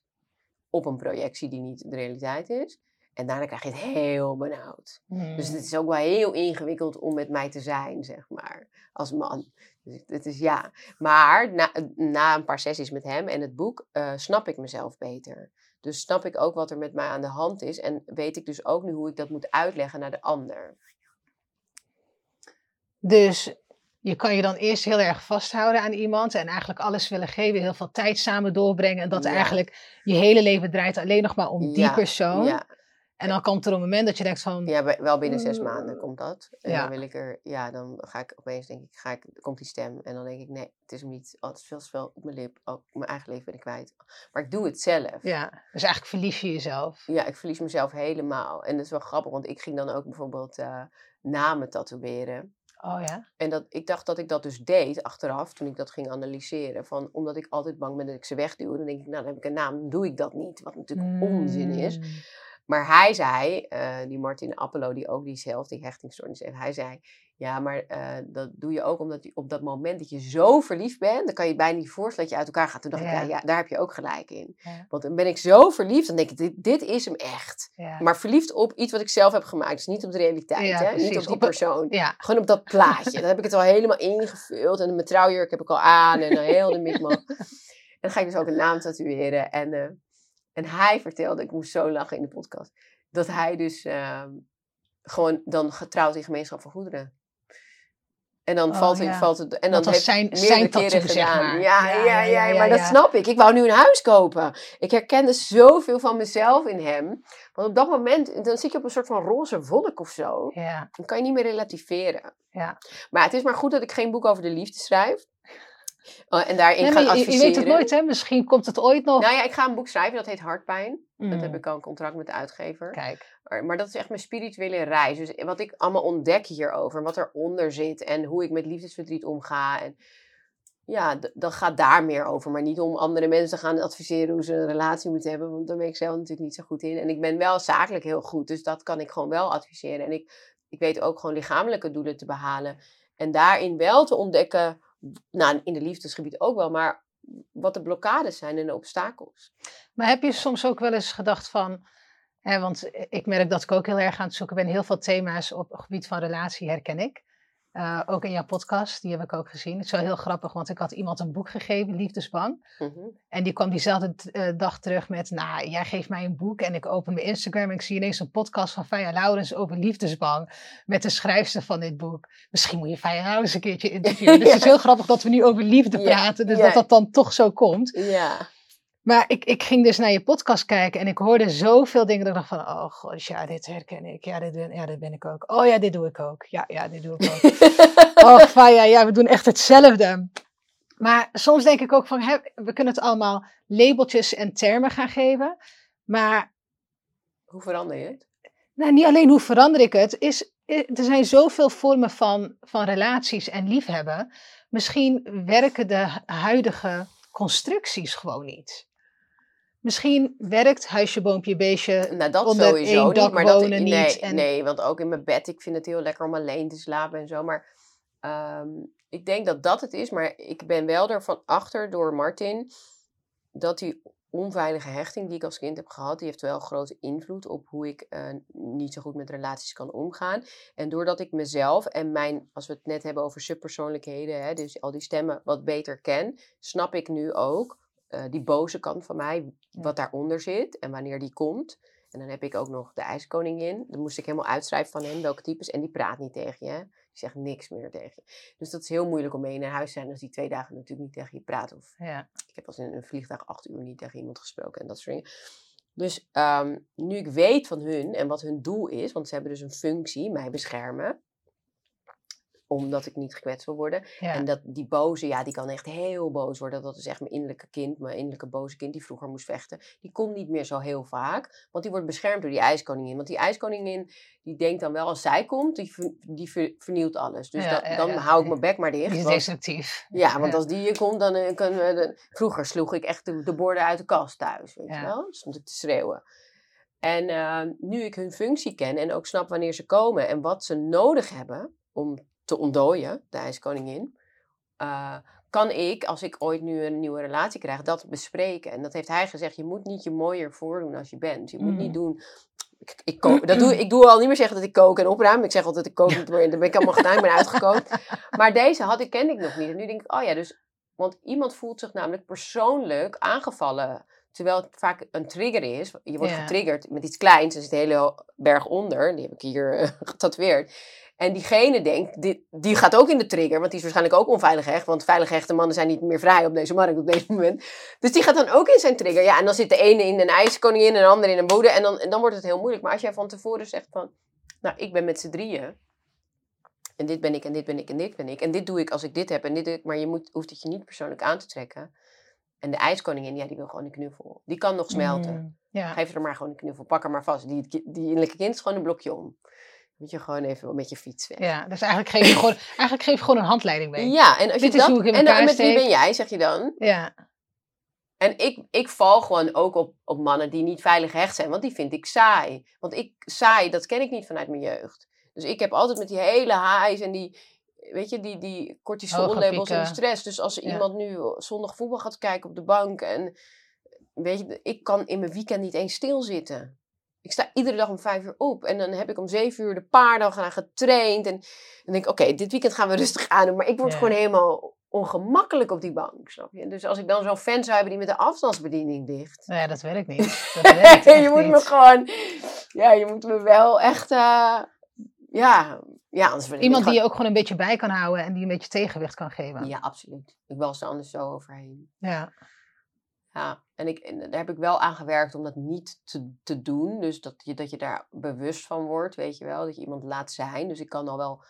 op een projectie die niet de realiteit is. En daarna krijg je het heel benauwd. Hmm. Dus het is ook wel heel ingewikkeld om met mij te zijn, zeg maar, als man. Dus het is ja. Maar na, na een paar sessies met hem en het boek eh, snap ik mezelf beter. Dus snap ik ook wat er met mij aan de hand is. En weet ik dus ook nu hoe ik dat moet uitleggen naar de ander. Dus je kan je dan eerst heel erg vasthouden aan iemand en eigenlijk alles willen geven, heel veel tijd samen doorbrengen. En dat Ja. eigenlijk je hele leven draait alleen nog maar om die Ja, persoon. Ja, En dan komt er een moment dat je denkt van, ja, wel binnen zes Mm. maanden komt dat. En Ja. dan wil ik er, ja, dan ga ik opeens, denk ik, ga ik, komt die stem. En dan denk ik, nee, het is hem niet. Oh, het is veel te veel op mijn lip. Oh, mijn eigen leven ben ik kwijt. Maar ik doe het zelf. ja, dus eigenlijk verlies je jezelf. Ja, ik verlies mezelf helemaal. En dat is wel grappig, want ik ging dan ook bijvoorbeeld eh, namen tatoeëren. Oh ja? En dat, ik dacht dat ik dat dus deed achteraf, toen ik dat ging analyseren. Van, omdat ik altijd bang ben dat ik ze wegduw. Dan denk ik, nou, dan heb ik een naam, dan doe ik dat niet. Wat natuurlijk onzin is. Maar hij zei, eh, die Martin Appelo, die ook diezelfde hechtingstoornis heeft. Hij zei, ja, maar eh, dat doe je ook omdat je op dat moment dat je zo verliefd bent. Dan kan je bijna niet voorstellen dat je uit elkaar gaat. Toen dacht ik, Ja. daar heb je ook gelijk in. Ja. Want dan ben ik zo verliefd, dan denk ik, dit, dit is hem echt. Maar verliefd op iets wat ik zelf heb gemaakt. Dus niet op de realiteit, hè? niet op die persoon. Gewoon op dat plaatje. Dan heb ik het al helemaal ingevuld. En mijn trouwjurk heb ik al aan. En dan heel de mikmak. En dan ga ik dus ook een naam tatoeëren. En, eh, en hij vertelde, ik moest zo lachen in de podcast. Dat hij dus ehm, gewoon dan getrouwd in gemeenschap van goederen. En dan Oh, valt, ja. valt het. En dan Dat heeft zijn- meerdere zijn keren zeg gedaan. maar. Ja, Ja, ja, ja, ja, maar dat snap ik. Ik wou nu een huis kopen. Ik herkende zoveel van mezelf in hem. Want op dat moment, dan zit je op een soort van roze wolk of zo. Ja, Dan kan je niet meer relativeren. ja. Maar het is maar goed dat ik geen boek over de liefde schrijf. Oh, en daarin Nee, ga maar je, je adviseren. weet het nooit, hè? Misschien komt het ooit nog. Nou ja, ik ga een boek schrijven, dat heet Hartpijn. Dat Mm. heb ik al een contract met de uitgever. Kijk. Maar, maar dat is echt mijn spirituele reis. Dus wat ik allemaal ontdek hierover, wat eronder zit en hoe ik met liefdesverdriet omga. En ja, dat gaat daar meer over. Maar niet om andere mensen te gaan adviseren hoe ze een relatie moeten hebben. Want daar ben ik zelf natuurlijk niet zo goed in. En ik ben wel zakelijk heel goed. Dus dat kan ik gewoon wel adviseren. En ik, ik weet ook gewoon lichamelijke doelen te behalen. En daarin wel te ontdekken, nou in de liefdesgebied ook wel, maar wat de blokkades zijn en de obstakels. Maar heb je soms ook wel eens gedacht van, Hè, want ik merk dat ik ook heel erg aan het zoeken ben. Heel veel thema's op het gebied van relatie herken ik. Uh, ook in jouw podcast, die heb ik ook gezien. Het is wel heel grappig, want ik had iemand een boek gegeven, Liefdesbang. Mm -hmm. En die kwam diezelfde uh, dag terug met, nou, jij geeft mij een boek. En ik open mijn Instagram en ik zie ineens een podcast van Faya Laurens over liefdesbang. Met de schrijfster van dit boek. Misschien moet je Faya Laurens een keertje interviewen. Dus het is heel grappig dat we nu over liefde praten. Dus dat dat dan toch zo komt. Ja. Maar ik, ik ging dus naar je podcast kijken en ik hoorde zoveel dingen dat ik dacht van, oh god, ja, dit herken ik. Ja, dit, ja, dit ben ik ook. Oh ja, dit doe ik ook. Ja, ja, dit doe ik ook. oh, Faya, ja, we doen echt hetzelfde. Maar soms denk ik ook van, hè, we kunnen het allemaal labeltjes en termen gaan geven. Maar... Hoe verander je het? Nou, niet alleen hoe verander ik het. Is, er zijn zoveel vormen van, van relaties en liefhebben. Misschien werken de huidige constructies gewoon niet. Misschien werkt huisje, boompje, beestje nou, dat onder sowieso één dak niet, maar dat, wonen nee, niet. En, nee, want ook in mijn bed, ik vind het heel lekker om alleen te slapen en zo. Maar ehm, ik denk dat dat het is. Maar ik ben wel ervan achter door Martin dat die onveilige hechting die ik als kind heb gehad, die heeft wel grote invloed op hoe ik eh, niet zo goed met relaties kan omgaan. En doordat ik mezelf en mijn, als we het net hebben over subpersoonlijkheden, hè, dus al die stemmen wat beter ken, snap ik nu ook uh, die boze kant van mij, wat daaronder zit en wanneer die komt. En dan heb ik ook nog de ijskoningin. Dan moest ik helemaal uitschrijven van hem welke types. En die praat niet tegen je. Die zegt niks meer tegen je. Dus dat is heel moeilijk om mee naar huis te zijn als die twee dagen natuurlijk niet tegen je praat. Of ja. ik heb als in een vliegtuig acht uur niet tegen iemand gesproken en dat soort dingen. Dus um, nu ik weet van hun en wat hun doel is, want ze hebben dus een functie, mij beschermen omdat ik niet gekwetst wil worden. Ja. En dat die boze, ja, die kan echt heel boos worden. Dat is echt mijn innerlijke kind, mijn innerlijke boze kind die vroeger moest vechten. Die komt niet meer zo heel vaak, want die wordt beschermd door die ijskoningin. Want die ijskoningin, die denkt dan wel als zij komt, die, die ver, vernieuwt alles. Dus Ja, dat, ja, dan hou ik mijn bek maar dicht. Die is want- destructief. ja, want als die hier komt, dan eh, kunnen we... de- Vroeger sloeg ik echt de, de borden uit de kast thuis, weet je wel? Stond ik te schreeuwen. En eh, nu ik hun functie ken en ook snap wanneer ze komen en wat ze nodig hebben om te ontdooien, de ijskoningin, eh, kan ik, als ik ooit nu een nieuwe relatie krijg, dat bespreken. En dat heeft hij gezegd, je moet niet je mooier voordoen als je bent. Je moet niet doen... Ik, ik, kook, dat doe, ik doe al niet meer zeggen dat ik kook en opruim. Ik zeg altijd, ik kook niet meer. Dan ben ik allemaal gedaan, ik ben uitgekookt. Maar deze had ik, kende ik nog niet. En nu denk ik, oh ja, dus... Want iemand voelt zich namelijk persoonlijk aangevallen. Terwijl het vaak een trigger is. Je wordt Ja. getriggerd met iets kleins. Er zit een hele berg onder. Die heb ik hier getatoeëerd. En diegene denkt, dit, die gaat ook in de trigger. Want die is waarschijnlijk ook onveilig hecht. Want veilig hechte mannen zijn niet meer vrij op deze markt op deze moment. Dus die gaat dan ook in zijn trigger. Ja, en dan zit de ene in een ijskoningin en de andere in een boede. En dan, en dan wordt het heel moeilijk. Maar als jij van tevoren zegt van... Nou, ik ben met z'n drieën. En dit ben ik, en dit ben ik, en dit ben ik. En dit doe ik als ik dit heb, en dit doe ik. Maar je moet, hoeft het je niet persoonlijk aan te trekken. En de ijskoningin, ja, die wil gewoon een knuffel. Die kan nog smelten. Mm, ja. Geef er maar gewoon een knuffel. Pak haar maar vast. Die, die innerlijke kind is gewoon een blokje om. Moet je gewoon even met je fiets weg. ja, dus eigenlijk geef je gewoon, eigenlijk geef je gewoon een handleiding mee. Ja, en als Dit je dat, en dan, met wie ben jij, zeg je dan? Ja, En ik, ik val gewoon ook op, op mannen die niet veilig hecht zijn, want die vind ik saai. Want ik, saai, dat ken ik niet vanuit mijn jeugd. Dus ik heb altijd met die hele highs en die, weet je, die, die Hoge cortisol levels en die stress. Dus als Ja. iemand nu zondag voetbal gaat kijken op de bank en, weet je, ik kan in mijn weekend niet eens stilzitten. Ik sta iedere dag om vijf uur op en dan heb ik om zeven uur de paarden gaan getraind. En dan denk ik, oké, dit weekend gaan we rustig aan doen. Maar ik word Ja. gewoon helemaal ongemakkelijk op die bank, snap je? Dus als ik dan zo'n fan zou hebben die met de afstandsbediening dicht. nou ja, dat werkt niet. Dat werkt je moet niet. me gewoon, ja, je moet me wel echt, eh, ja, ja, anders Iemand die je ook gewoon een beetje bij kan houden en die een beetje tegenwicht kan geven. Ja, absoluut. Ik was er anders zo overheen. Ja. Ja, en, ik, en daar heb ik wel aan gewerkt om dat niet te, te doen. Dus dat je, dat je daar bewust van wordt, weet je wel. Dat je iemand laat zijn. Dus ik kan al wel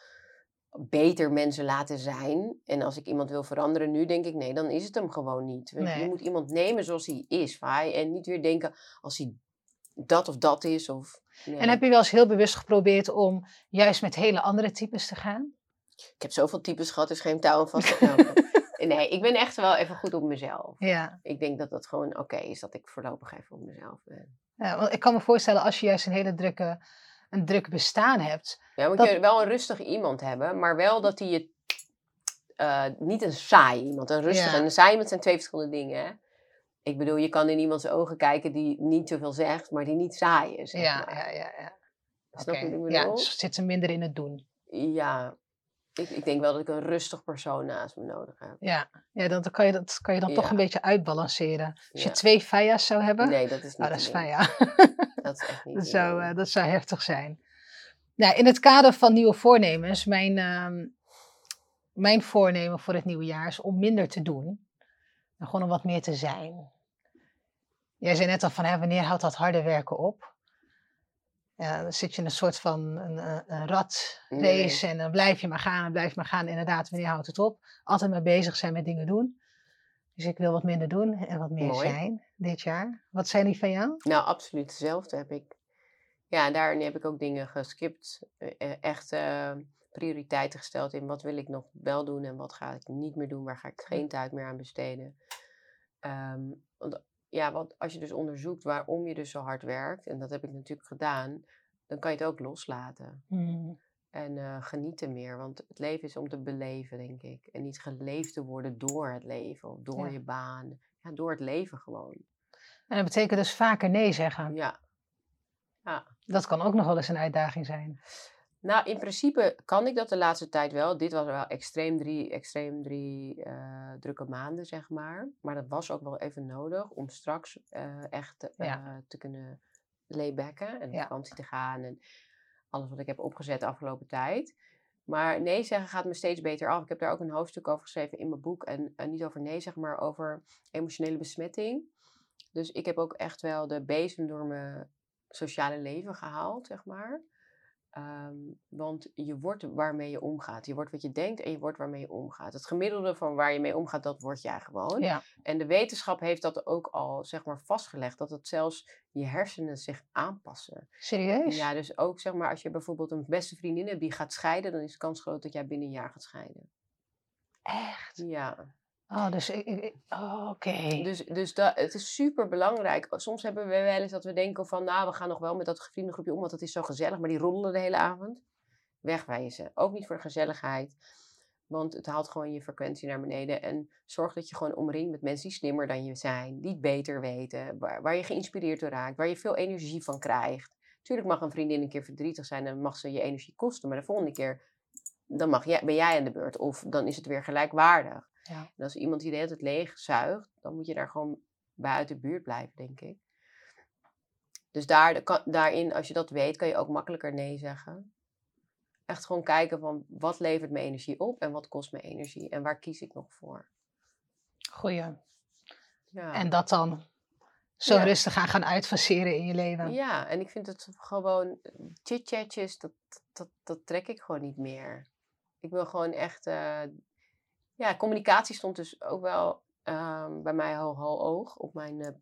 beter mensen laten zijn. En als ik iemand wil veranderen nu, denk ik, nee, dan is het hem gewoon niet. Je, Nee. Je moet iemand nemen zoals hij is. En niet weer denken als hij dat of dat is. Of, nee. En heb je wel eens heel bewust geprobeerd om juist met hele andere types te gaan? Ik heb zoveel types gehad, dus geen touw aan vast te knopen. Nee, ik ben echt wel even goed op mezelf. Ja. Ik denk dat dat gewoon oké is dat ik voorlopig even op mezelf ben. ja, want ik kan me voorstellen als je juist een hele drukke, een druk bestaan hebt. Ja, moet Dat- je wel een rustig iemand hebben, maar wel dat hij je... eh, niet een saai iemand, een rustig Ja. en een saai iemand zijn twee verschillende dingen. Hè? Ik bedoel, je kan in iemands ogen kijken die niet zoveel zegt, maar die niet saai is. zeg Ja, maar. ja, ja. ja. Snap je Oké, wat ik Ja, bedoel? dus zit ze minder in het doen. Ja, ik, ik denk wel dat ik een rustig persoon naast me nodig heb. Ja, ja dan kan je dat kan je dan toch een beetje uitbalanceren. Als je Ja. twee Faya's zou hebben, Nee, dat is niet nou, dat is. Faya. Dat is echt niet Dat zou, eh, dat zou heftig zijn. Nou, in het kader van nieuwe voornemens, mijn, ehm, mijn voornemen voor het nieuwe jaar is om minder te doen. En gewoon om wat meer te zijn. Jij zei net al van, hè, wanneer houdt dat harde werken op? Ja, dan zit je in een soort van een, een, ratrace Nee. en dan blijf je maar gaan en blijf je maar gaan. Inderdaad, wanneer houdt het op? Altijd maar bezig zijn met dingen doen. Dus ik wil wat minder doen en wat meer Mooi. zijn dit jaar. Wat zijn die van jou? Nou, absoluut hetzelfde heb ik. Ja, daarin heb ik ook dingen geskipt. eh, eh, Echt eh, prioriteiten gesteld in wat wil ik nog wel doen en wat ga ik niet meer doen. Waar ga ik geen tijd meer aan besteden. Ehm, want ja, want als je dus onderzoekt waarom je dus zo hard werkt, en dat heb ik natuurlijk gedaan, dan kan je het ook loslaten. Hmm. En eh, genieten meer. Want het leven is om te beleven, denk ik. En niet geleefd te worden door het leven of door Ja. je baan. Ja, door het leven gewoon. En dat betekent dus vaker nee zeggen. Ja. Dat kan ook nog wel eens een uitdaging zijn. Nou, in principe kan ik dat de laatste tijd wel. Dit was wel extreem drie, extreem drie eh, drukke maanden, zeg maar. Maar dat was ook wel even nodig om straks eh, echt eh, Ja. te kunnen laybacken en op Ja. vakantie te gaan. En alles wat ik heb opgezet de afgelopen tijd. Maar nee zeggen gaat me steeds beter af. Ik heb daar ook een hoofdstuk over geschreven in mijn boek. En, en niet over nee zeggen, maar over emotionele besmetting. Dus ik heb ook echt wel de bezem door mijn sociale leven gehaald, zeg maar. Ehm, want je wordt waarmee je omgaat. Je wordt wat je denkt en je wordt waarmee je omgaat. Het gemiddelde van waar je mee omgaat, dat word jij gewoon. Ja. En de wetenschap heeft dat ook al zeg maar vastgelegd. Dat het zelfs je hersenen zich aanpassen. Serieus? Ja, dus ook zeg maar als je bijvoorbeeld een beste vriendin hebt die gaat scheiden, dan is de kans groot dat jij binnen een jaar gaat scheiden. Echt? Ja. Oh, dus ik... oh, oké. Dus, dus dat, het is super belangrijk. Soms hebben we wel eens dat we denken van, nou, we gaan nog wel met dat vriendengroepje om, want het is zo gezellig, maar die roddelen de hele avond. Wegwijzen. Ook niet voor de gezelligheid. Want het haalt gewoon je frequentie naar beneden. En zorg dat je gewoon omringt met mensen die slimmer dan je zijn. Die het beter weten. Waar, waar je geïnspireerd door raakt. Waar je veel energie van krijgt. Tuurlijk mag een vriendin een keer verdrietig zijn en mag ze je energie kosten. Maar de volgende keer dan mag jij, ben jij aan de beurt. Of dan is het weer gelijkwaardig. Ja. En als iemand die de hele tijd leeg zuigt, dan moet je daar gewoon bij uit de buurt blijven, denk ik. Dus daar, daarin, als je dat weet, kan je ook makkelijker nee zeggen. Echt gewoon kijken van wat levert me energie op en wat kost me energie en waar kies ik nog voor. Goeie. Ja. En dat dan zo Ja. rustig aan gaan uitfaceren in je leven. Ja, en ik vind het gewoon chit-chatjes, dat, dat, dat trek ik gewoon niet meer. Ik wil gewoon echt. eh, ja, communicatie stond dus ook wel ehm, bij mij ho- ho- hoog op mijn.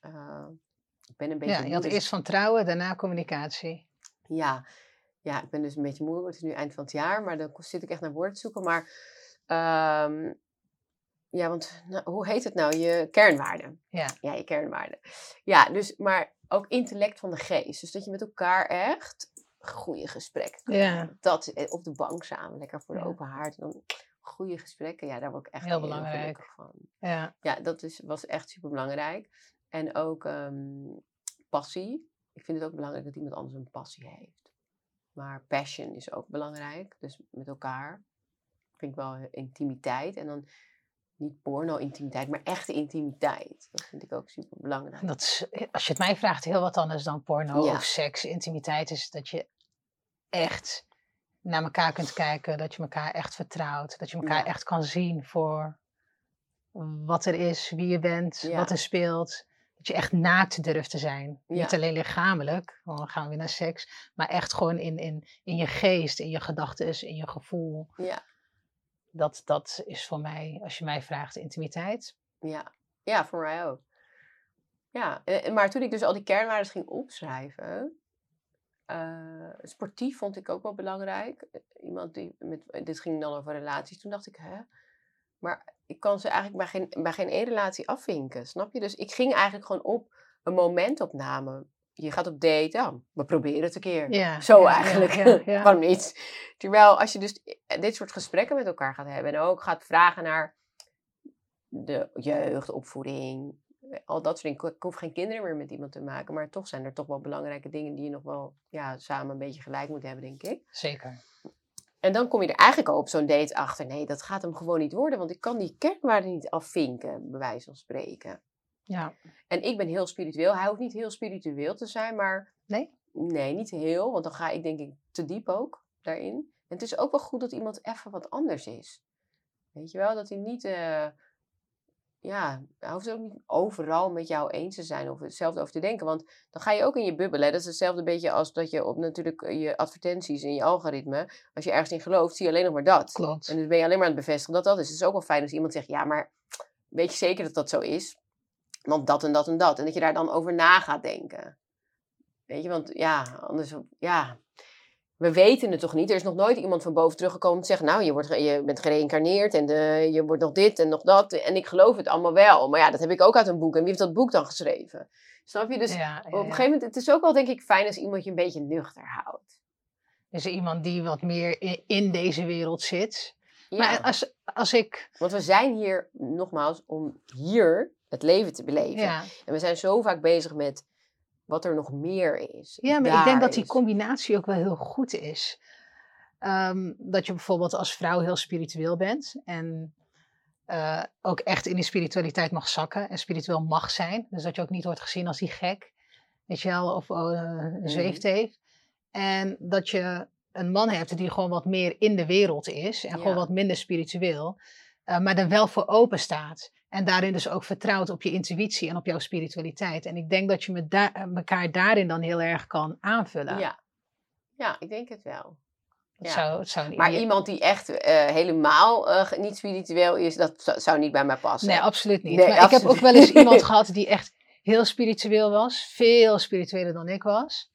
eh, ik ben een beetje. Ja, je had dus- eerst vertrouwen, daarna communicatie. Ja, ja, ik ben dus een beetje moe. Het is nu eind van het jaar, maar dan zit ik echt naar woorden te zoeken. Maar ehm, ja, want nou, hoe heet het nou? Je kernwaarden. Ja. Ja, je kernwaarden. Ja, dus, maar ook intellect van de geest. Dus dat je met elkaar echt goede gesprekken kan Ja. Dat, eh, op de bank samen, lekker voor de Ja. open haard. Dan goede gesprekken. Ja, daar word ik echt Heel belangrijk. gelukkig van. Ja. Ja, dat is, was echt super belangrijk. En ook ehm, passie. Ik vind het ook belangrijk dat iemand anders een passie heeft. Maar passion is ook belangrijk. Dus met elkaar. Vind ik wel eh, intimiteit. En dan niet porno-intimiteit, maar echte intimiteit. Dat vind ik ook super belangrijk. Dat is, als je het mij vraagt, heel wat anders dan porno Ja. of seks. Intimiteit is dat je echt naar elkaar kunt kijken, dat je elkaar echt vertrouwt, dat je elkaar Ja. echt kan zien voor wat er is, wie je bent, Ja. wat er speelt. Dat je echt naakt durft te zijn. Niet alleen lichamelijk, want dan gaan we weer naar seks, maar echt gewoon in, in, in je geest, in je gedachten, in je gevoel. Ja, Dat, dat is voor mij, als je mij vraagt, intimiteit. ja. ja, voor mij ook. Ja, eh, maar toen ik dus al die kernwaarden ging opschrijven, eh, sportief vond ik ook wel belangrijk. Eh, Iemand die met, dit ging dan over relaties. Toen dacht ik, hè? Maar ik kan ze eigenlijk bij geen, bij geen één relatie afvinken, snap je? Dus ik ging eigenlijk gewoon op een momentopname. Je gaat op date, ja, we proberen het een keer. Ja, Zo ja, eigenlijk. ja, ja. Waarom niet? Terwijl als je dus dit soort gesprekken met elkaar gaat hebben en ook gaat vragen naar de jeugd, opvoeding, al dat soort dingen. Ik hoef geen kinderen meer met iemand te maken. Maar toch zijn er toch wel belangrijke dingen die je nog wel ja, samen een beetje gelijk moet hebben, denk ik. Zeker. En dan kom je er eigenlijk al op zo'n date achter. Nee, dat gaat hem gewoon niet worden. Want ik kan die kernwaarden niet afvinken, bij wijze van spreken. Ja. En ik ben heel spiritueel. Hij hoeft niet heel spiritueel te zijn, maar... Nee? Nee, niet heel. Want dan ga ik denk ik te diep ook daarin. En het is ook wel goed dat iemand even wat anders is. Weet je wel, dat hij niet... eh, ja, hoeft ook niet overal met jou eens te zijn of hetzelfde over te denken. Want dan ga je ook in je bubbel. Hè? Dat is hetzelfde beetje als dat je op natuurlijk eh, je advertenties en je algoritme... Als je ergens in gelooft, zie je alleen nog maar dat. Klopt. En dus ben je alleen maar aan het bevestigen dat dat is. Het is ook wel fijn als iemand zegt, ja, maar weet je zeker dat dat zo is? Want dat en dat en dat. En dat je daar dan over na gaat denken. Weet je, want ja, anders, ja, we weten het toch niet. Er is nog nooit iemand van boven teruggekomen te zeggen, nou, je, wordt, je bent gereïncarneerd en eh, je wordt nog dit en nog dat. En ik geloof het allemaal wel. Maar ja, dat heb ik ook uit een boek. En wie heeft dat boek dan geschreven? Snap je? Dus ja, ja, op een gegeven moment, het is ook wel denk ik fijn als iemand je een beetje nuchter houdt. Dus iemand die wat meer in, in deze wereld zit. Maar als, als ik... Want we zijn hier, nogmaals, om hier het leven te beleven. En we zijn zo vaak bezig met wat er nog meer is. ja maar ik denk dat die combinatie ook wel heel goed is. Ehm, dat je bijvoorbeeld als vrouw heel spiritueel bent. En eh, ook echt in die spiritualiteit mag zakken. En spiritueel mag zijn. Dus dat je ook niet wordt gezien als die gek. Weet je wel, of eh, een zweefteef. En dat je een man hebt die gewoon wat meer in de wereld is. En gewoon wat minder spiritueel. eh, maar er wel voor open staat. En daarin dus ook vertrouwt op je intuïtie en op jouw spiritualiteit. En ik denk dat je me da- elkaar daarin dan heel erg kan aanvullen. Ja. ja, ik denk het wel. Ja. zou, het zou een Maar idee- iemand die echt eh, helemaal eh, niet spiritueel is, dat zou, niet bij mij passen. Nee, absoluut niet. Nee, maar ik heb ook wel eens iemand gehad die echt heel spiritueel was. Veel spiritueler dan ik was.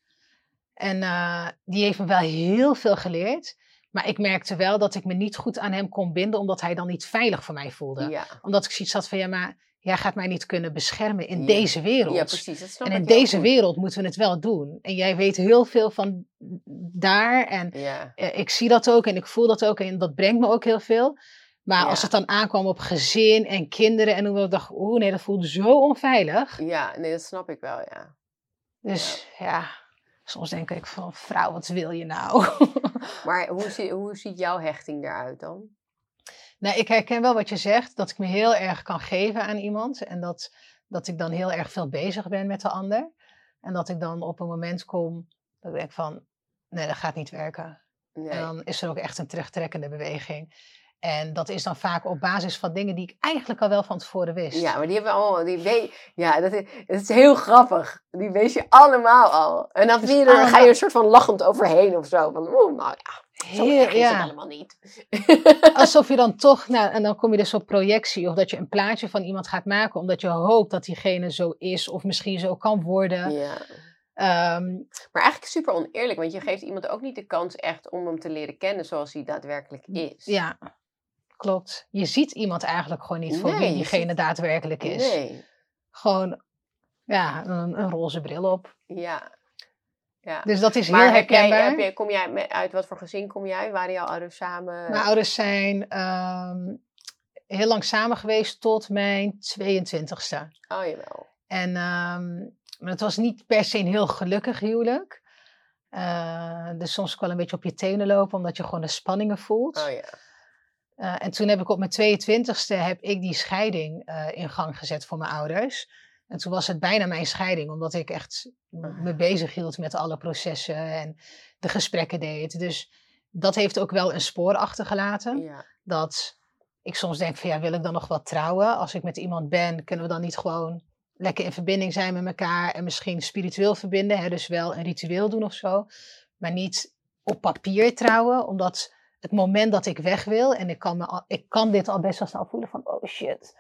En eh, die heeft me wel heel veel geleerd. Maar ik merkte wel dat ik me niet goed aan hem kon binden, omdat hij dan niet veilig voor mij voelde. ja. Omdat ik zoiets had van, ja, maar jij gaat mij niet kunnen beschermen in Ja. deze wereld. ja, precies. Dat snap en in deze goed. wereld moeten we het wel doen. En jij weet heel veel van daar. En Ja. eh, ik zie dat ook en ik voel dat ook. En dat brengt me ook heel veel. Maar als het dan aankwam op gezin en kinderen. En hoe ik dacht, oeh nee, dat voelde zo onveilig. ja, nee, dat snap ik wel, ja. Dus ja, soms denk ik van, vrouw, wat wil je nou? Maar hoe, zie, hoe ziet jouw hechting eruit dan? nou, ik herken wel wat je zegt. Dat ik me heel erg kan geven aan iemand. En dat, dat ik dan heel erg veel bezig ben met de ander. En dat ik dan op een moment kom dat ik denk van, nee, dat gaat niet werken. Nee. En dan is er ook echt een terugtrekkende beweging. En dat is dan vaak op basis van dingen die ik eigenlijk al wel van tevoren wist. Ja, maar die hebben we allemaal. Die weet, ja, dat is, dat is heel grappig. Die weet je allemaal al. En dan Dus je er, ga je een soort van lachend overheen of zo. Van, oeh, nou ja, zo erg is het allemaal niet. Alsof je dan toch, nou, en dan kom je dus op projectie, of dat je een plaatje van iemand gaat maken, omdat je hoopt dat diegene zo is, of misschien zo kan worden. Ja. Ehm, Maar eigenlijk super oneerlijk, want je geeft iemand ook niet de kans echt om hem te leren kennen zoals hij daadwerkelijk is. ja, klopt. Je ziet iemand eigenlijk gewoon niet voor Nee, wie diegene ziet- daadwerkelijk is. Nee. Gewoon, ja, een, een roze bril op. Ja. ja. Dus dat is heel jij, herkenbaar. heb jij, kom jij uit wat voor gezin kom jij? Waren jouw ouders samen? Mijn ouders zijn ehm, heel lang samen geweest tot mijn 22ste. Oh, jawel. En ehm, maar het was niet per se een heel gelukkig huwelijk. Eh, dus soms ook wel een beetje op je tenen lopen, omdat je gewoon de spanningen voelt. Oh ja. Eh, en toen heb ik op mijn 22ste heb ik die scheiding eh, in gang gezet voor mijn ouders. En toen was het bijna mijn scheiding, omdat ik echt me bezig hield met alle processen en de gesprekken deed. Dus dat heeft ook wel een spoor achtergelaten. ja. Dat ik soms denk van ja, wil ik dan nog wel trouwen? Als ik met iemand ben, kunnen we dan niet gewoon lekker in verbinding zijn met elkaar en misschien spiritueel verbinden? Hè? Dus wel een ritueel doen of zo, maar niet op papier trouwen, omdat het moment dat ik weg wil en ik kan, me al, ik kan dit al best wel snel voelen van oh shit.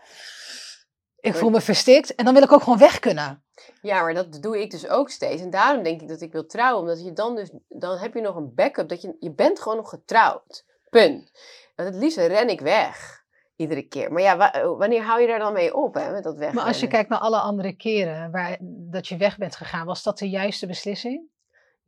Ik voel me verstikt en dan wil ik ook gewoon weg kunnen. Ja, maar dat doe ik dus ook steeds. En daarom denk ik dat ik wil trouwen. Omdat je dan dus, dan heb je nog een backup. Dat je, je bent gewoon nog getrouwd. Punt. Want het liefst ren ik weg. Iedere keer. Maar ja, wa- wanneer hou je daar dan mee op, hè? Met dat weg. Maar als je kijkt naar alle andere keren waar, dat je weg bent gegaan, was dat de juiste beslissing?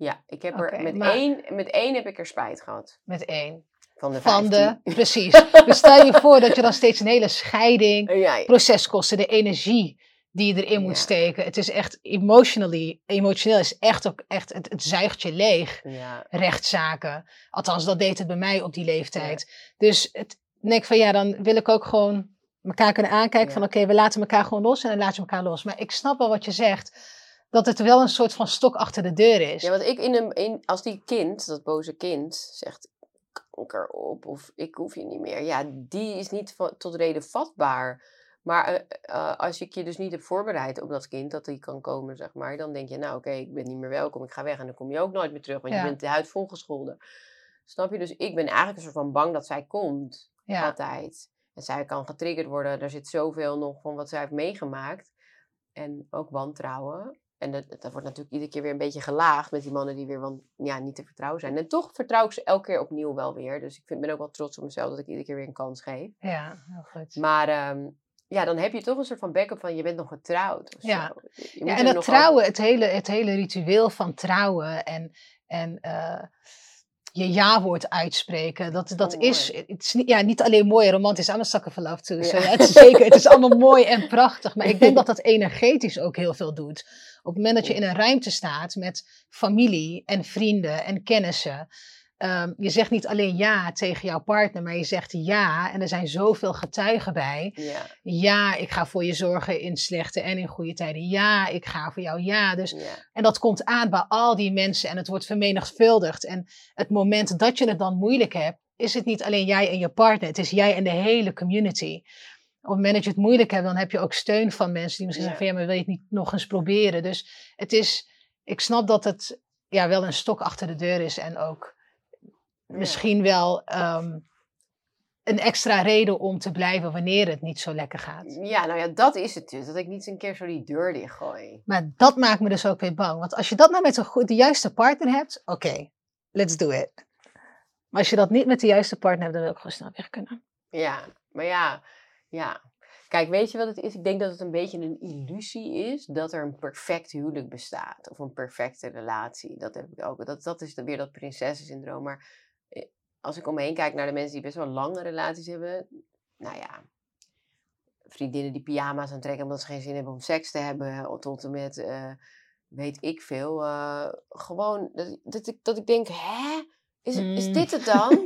Ja, ik heb er met, maar- één, met één heb ik er spijt gehad. Met één. Van de Van de, 15. precies. Dus stel je voor dat je dan steeds een hele scheiding, Ja, proceskosten, de energie die je erin moet Ja. steken. Het is echt emotionally, emotioneel is echt ook echt, het, het zuigt je leeg. Ja. Rechtszaken. Althans, dat deed het bij mij op die leeftijd. Dus het denk van ja, dan wil ik ook gewoon elkaar kunnen aankijken van oké, we laten elkaar gewoon los en dan laat je elkaar los. Maar ik snap wel wat je zegt, dat het wel een soort van stok achter de deur is. Ja, want ik in een, in, als die kind, dat boze kind, zegt kanker op of ik hoef je niet meer. Ja, die is niet tot reden vatbaar. Maar eh, eh, als ik je dus niet hebt voorbereid op dat kind, dat die kan komen, zeg maar, dan denk je, nou oké, ik ben niet meer welkom, ik ga weg en dan kom je ook nooit meer terug, want Ja. je bent de huid volgescholden. Snap je? Dus ik ben eigenlijk een soort van bang dat zij komt, ja. altijd. En zij kan getriggerd worden, er zit zoveel nog van wat zij heeft meegemaakt. En ook wantrouwen. En dat, dat wordt natuurlijk iedere keer weer een beetje gelaagd met die mannen die weer wan, ja, niet te vertrouwen zijn. En toch vertrouw ik ze elke keer opnieuw wel weer. Dus ik vind, ben ook wel trots op mezelf dat ik iedere keer weer een kans geef. ja, heel goed. Maar ehm, ja, dan heb je toch een soort van backup van je bent nog getrouwd. Of Ja. zo. Je Ja, moet en dat trouwen, het hele, het hele ritueel van trouwen en, en eh, je ja-woord uitspreken, dat, dat is, het is niet, ja, niet alleen mooi en romantisch, I'm a sucker for love too. Ja. So, ja, het is zeker, het is allemaal mooi en prachtig, maar ik denk dat dat energetisch ook heel veel doet. Op het moment dat je in een ruimte staat met familie en vrienden en kennissen, ehm, je zegt niet alleen ja tegen jouw partner, maar je zegt ja en er zijn zoveel getuigen bij. Ja, Ja, ik ga voor je zorgen in slechte en in goede tijden. Ja, ik ga voor jou. Ja, dus ja, en dat komt aan bij al die mensen en het wordt vermenigvuldigd. En het moment dat je het dan moeilijk hebt, is het niet alleen jij en je partner, het is jij en de hele community. Op het moment dat je het moeilijk hebt, dan heb je ook steun van mensen die misschien Ja. zeggen van ja, maar wil je het niet nog eens proberen? Dus het is, ik snap dat het ja, wel een stok achter de deur is en ook misschien wel ehm, een extra reden om te blijven wanneer het niet zo lekker gaat. ja, nou ja, dat is het dus. Dat ik niet eens een keer zo die deur dichtgooi. Maar dat maakt me dus ook weer bang. Want als je dat nou met een goed, de juiste partner hebt, oké, let's do it. Maar als je dat niet met de juiste partner hebt, dan wil ik gewoon snel weg kunnen. Ja, maar ja, ja. Kijk, weet je wat het is? Ik denk dat het een beetje een illusie is dat er een perfect huwelijk bestaat. Of een perfecte relatie. Dat heb ik ook. Dat, dat is dan weer dat prinsessensyndroom. Maar als ik om me heen kijk naar de mensen die best wel lange relaties hebben. Nou ja, vriendinnen die pyjama's aantrekken omdat ze geen zin hebben om seks te hebben. Tot en met, eh, weet ik veel. eh, gewoon, dat, dat, ik, dat ik denk, hè? Is, is Hmm. dit het dan?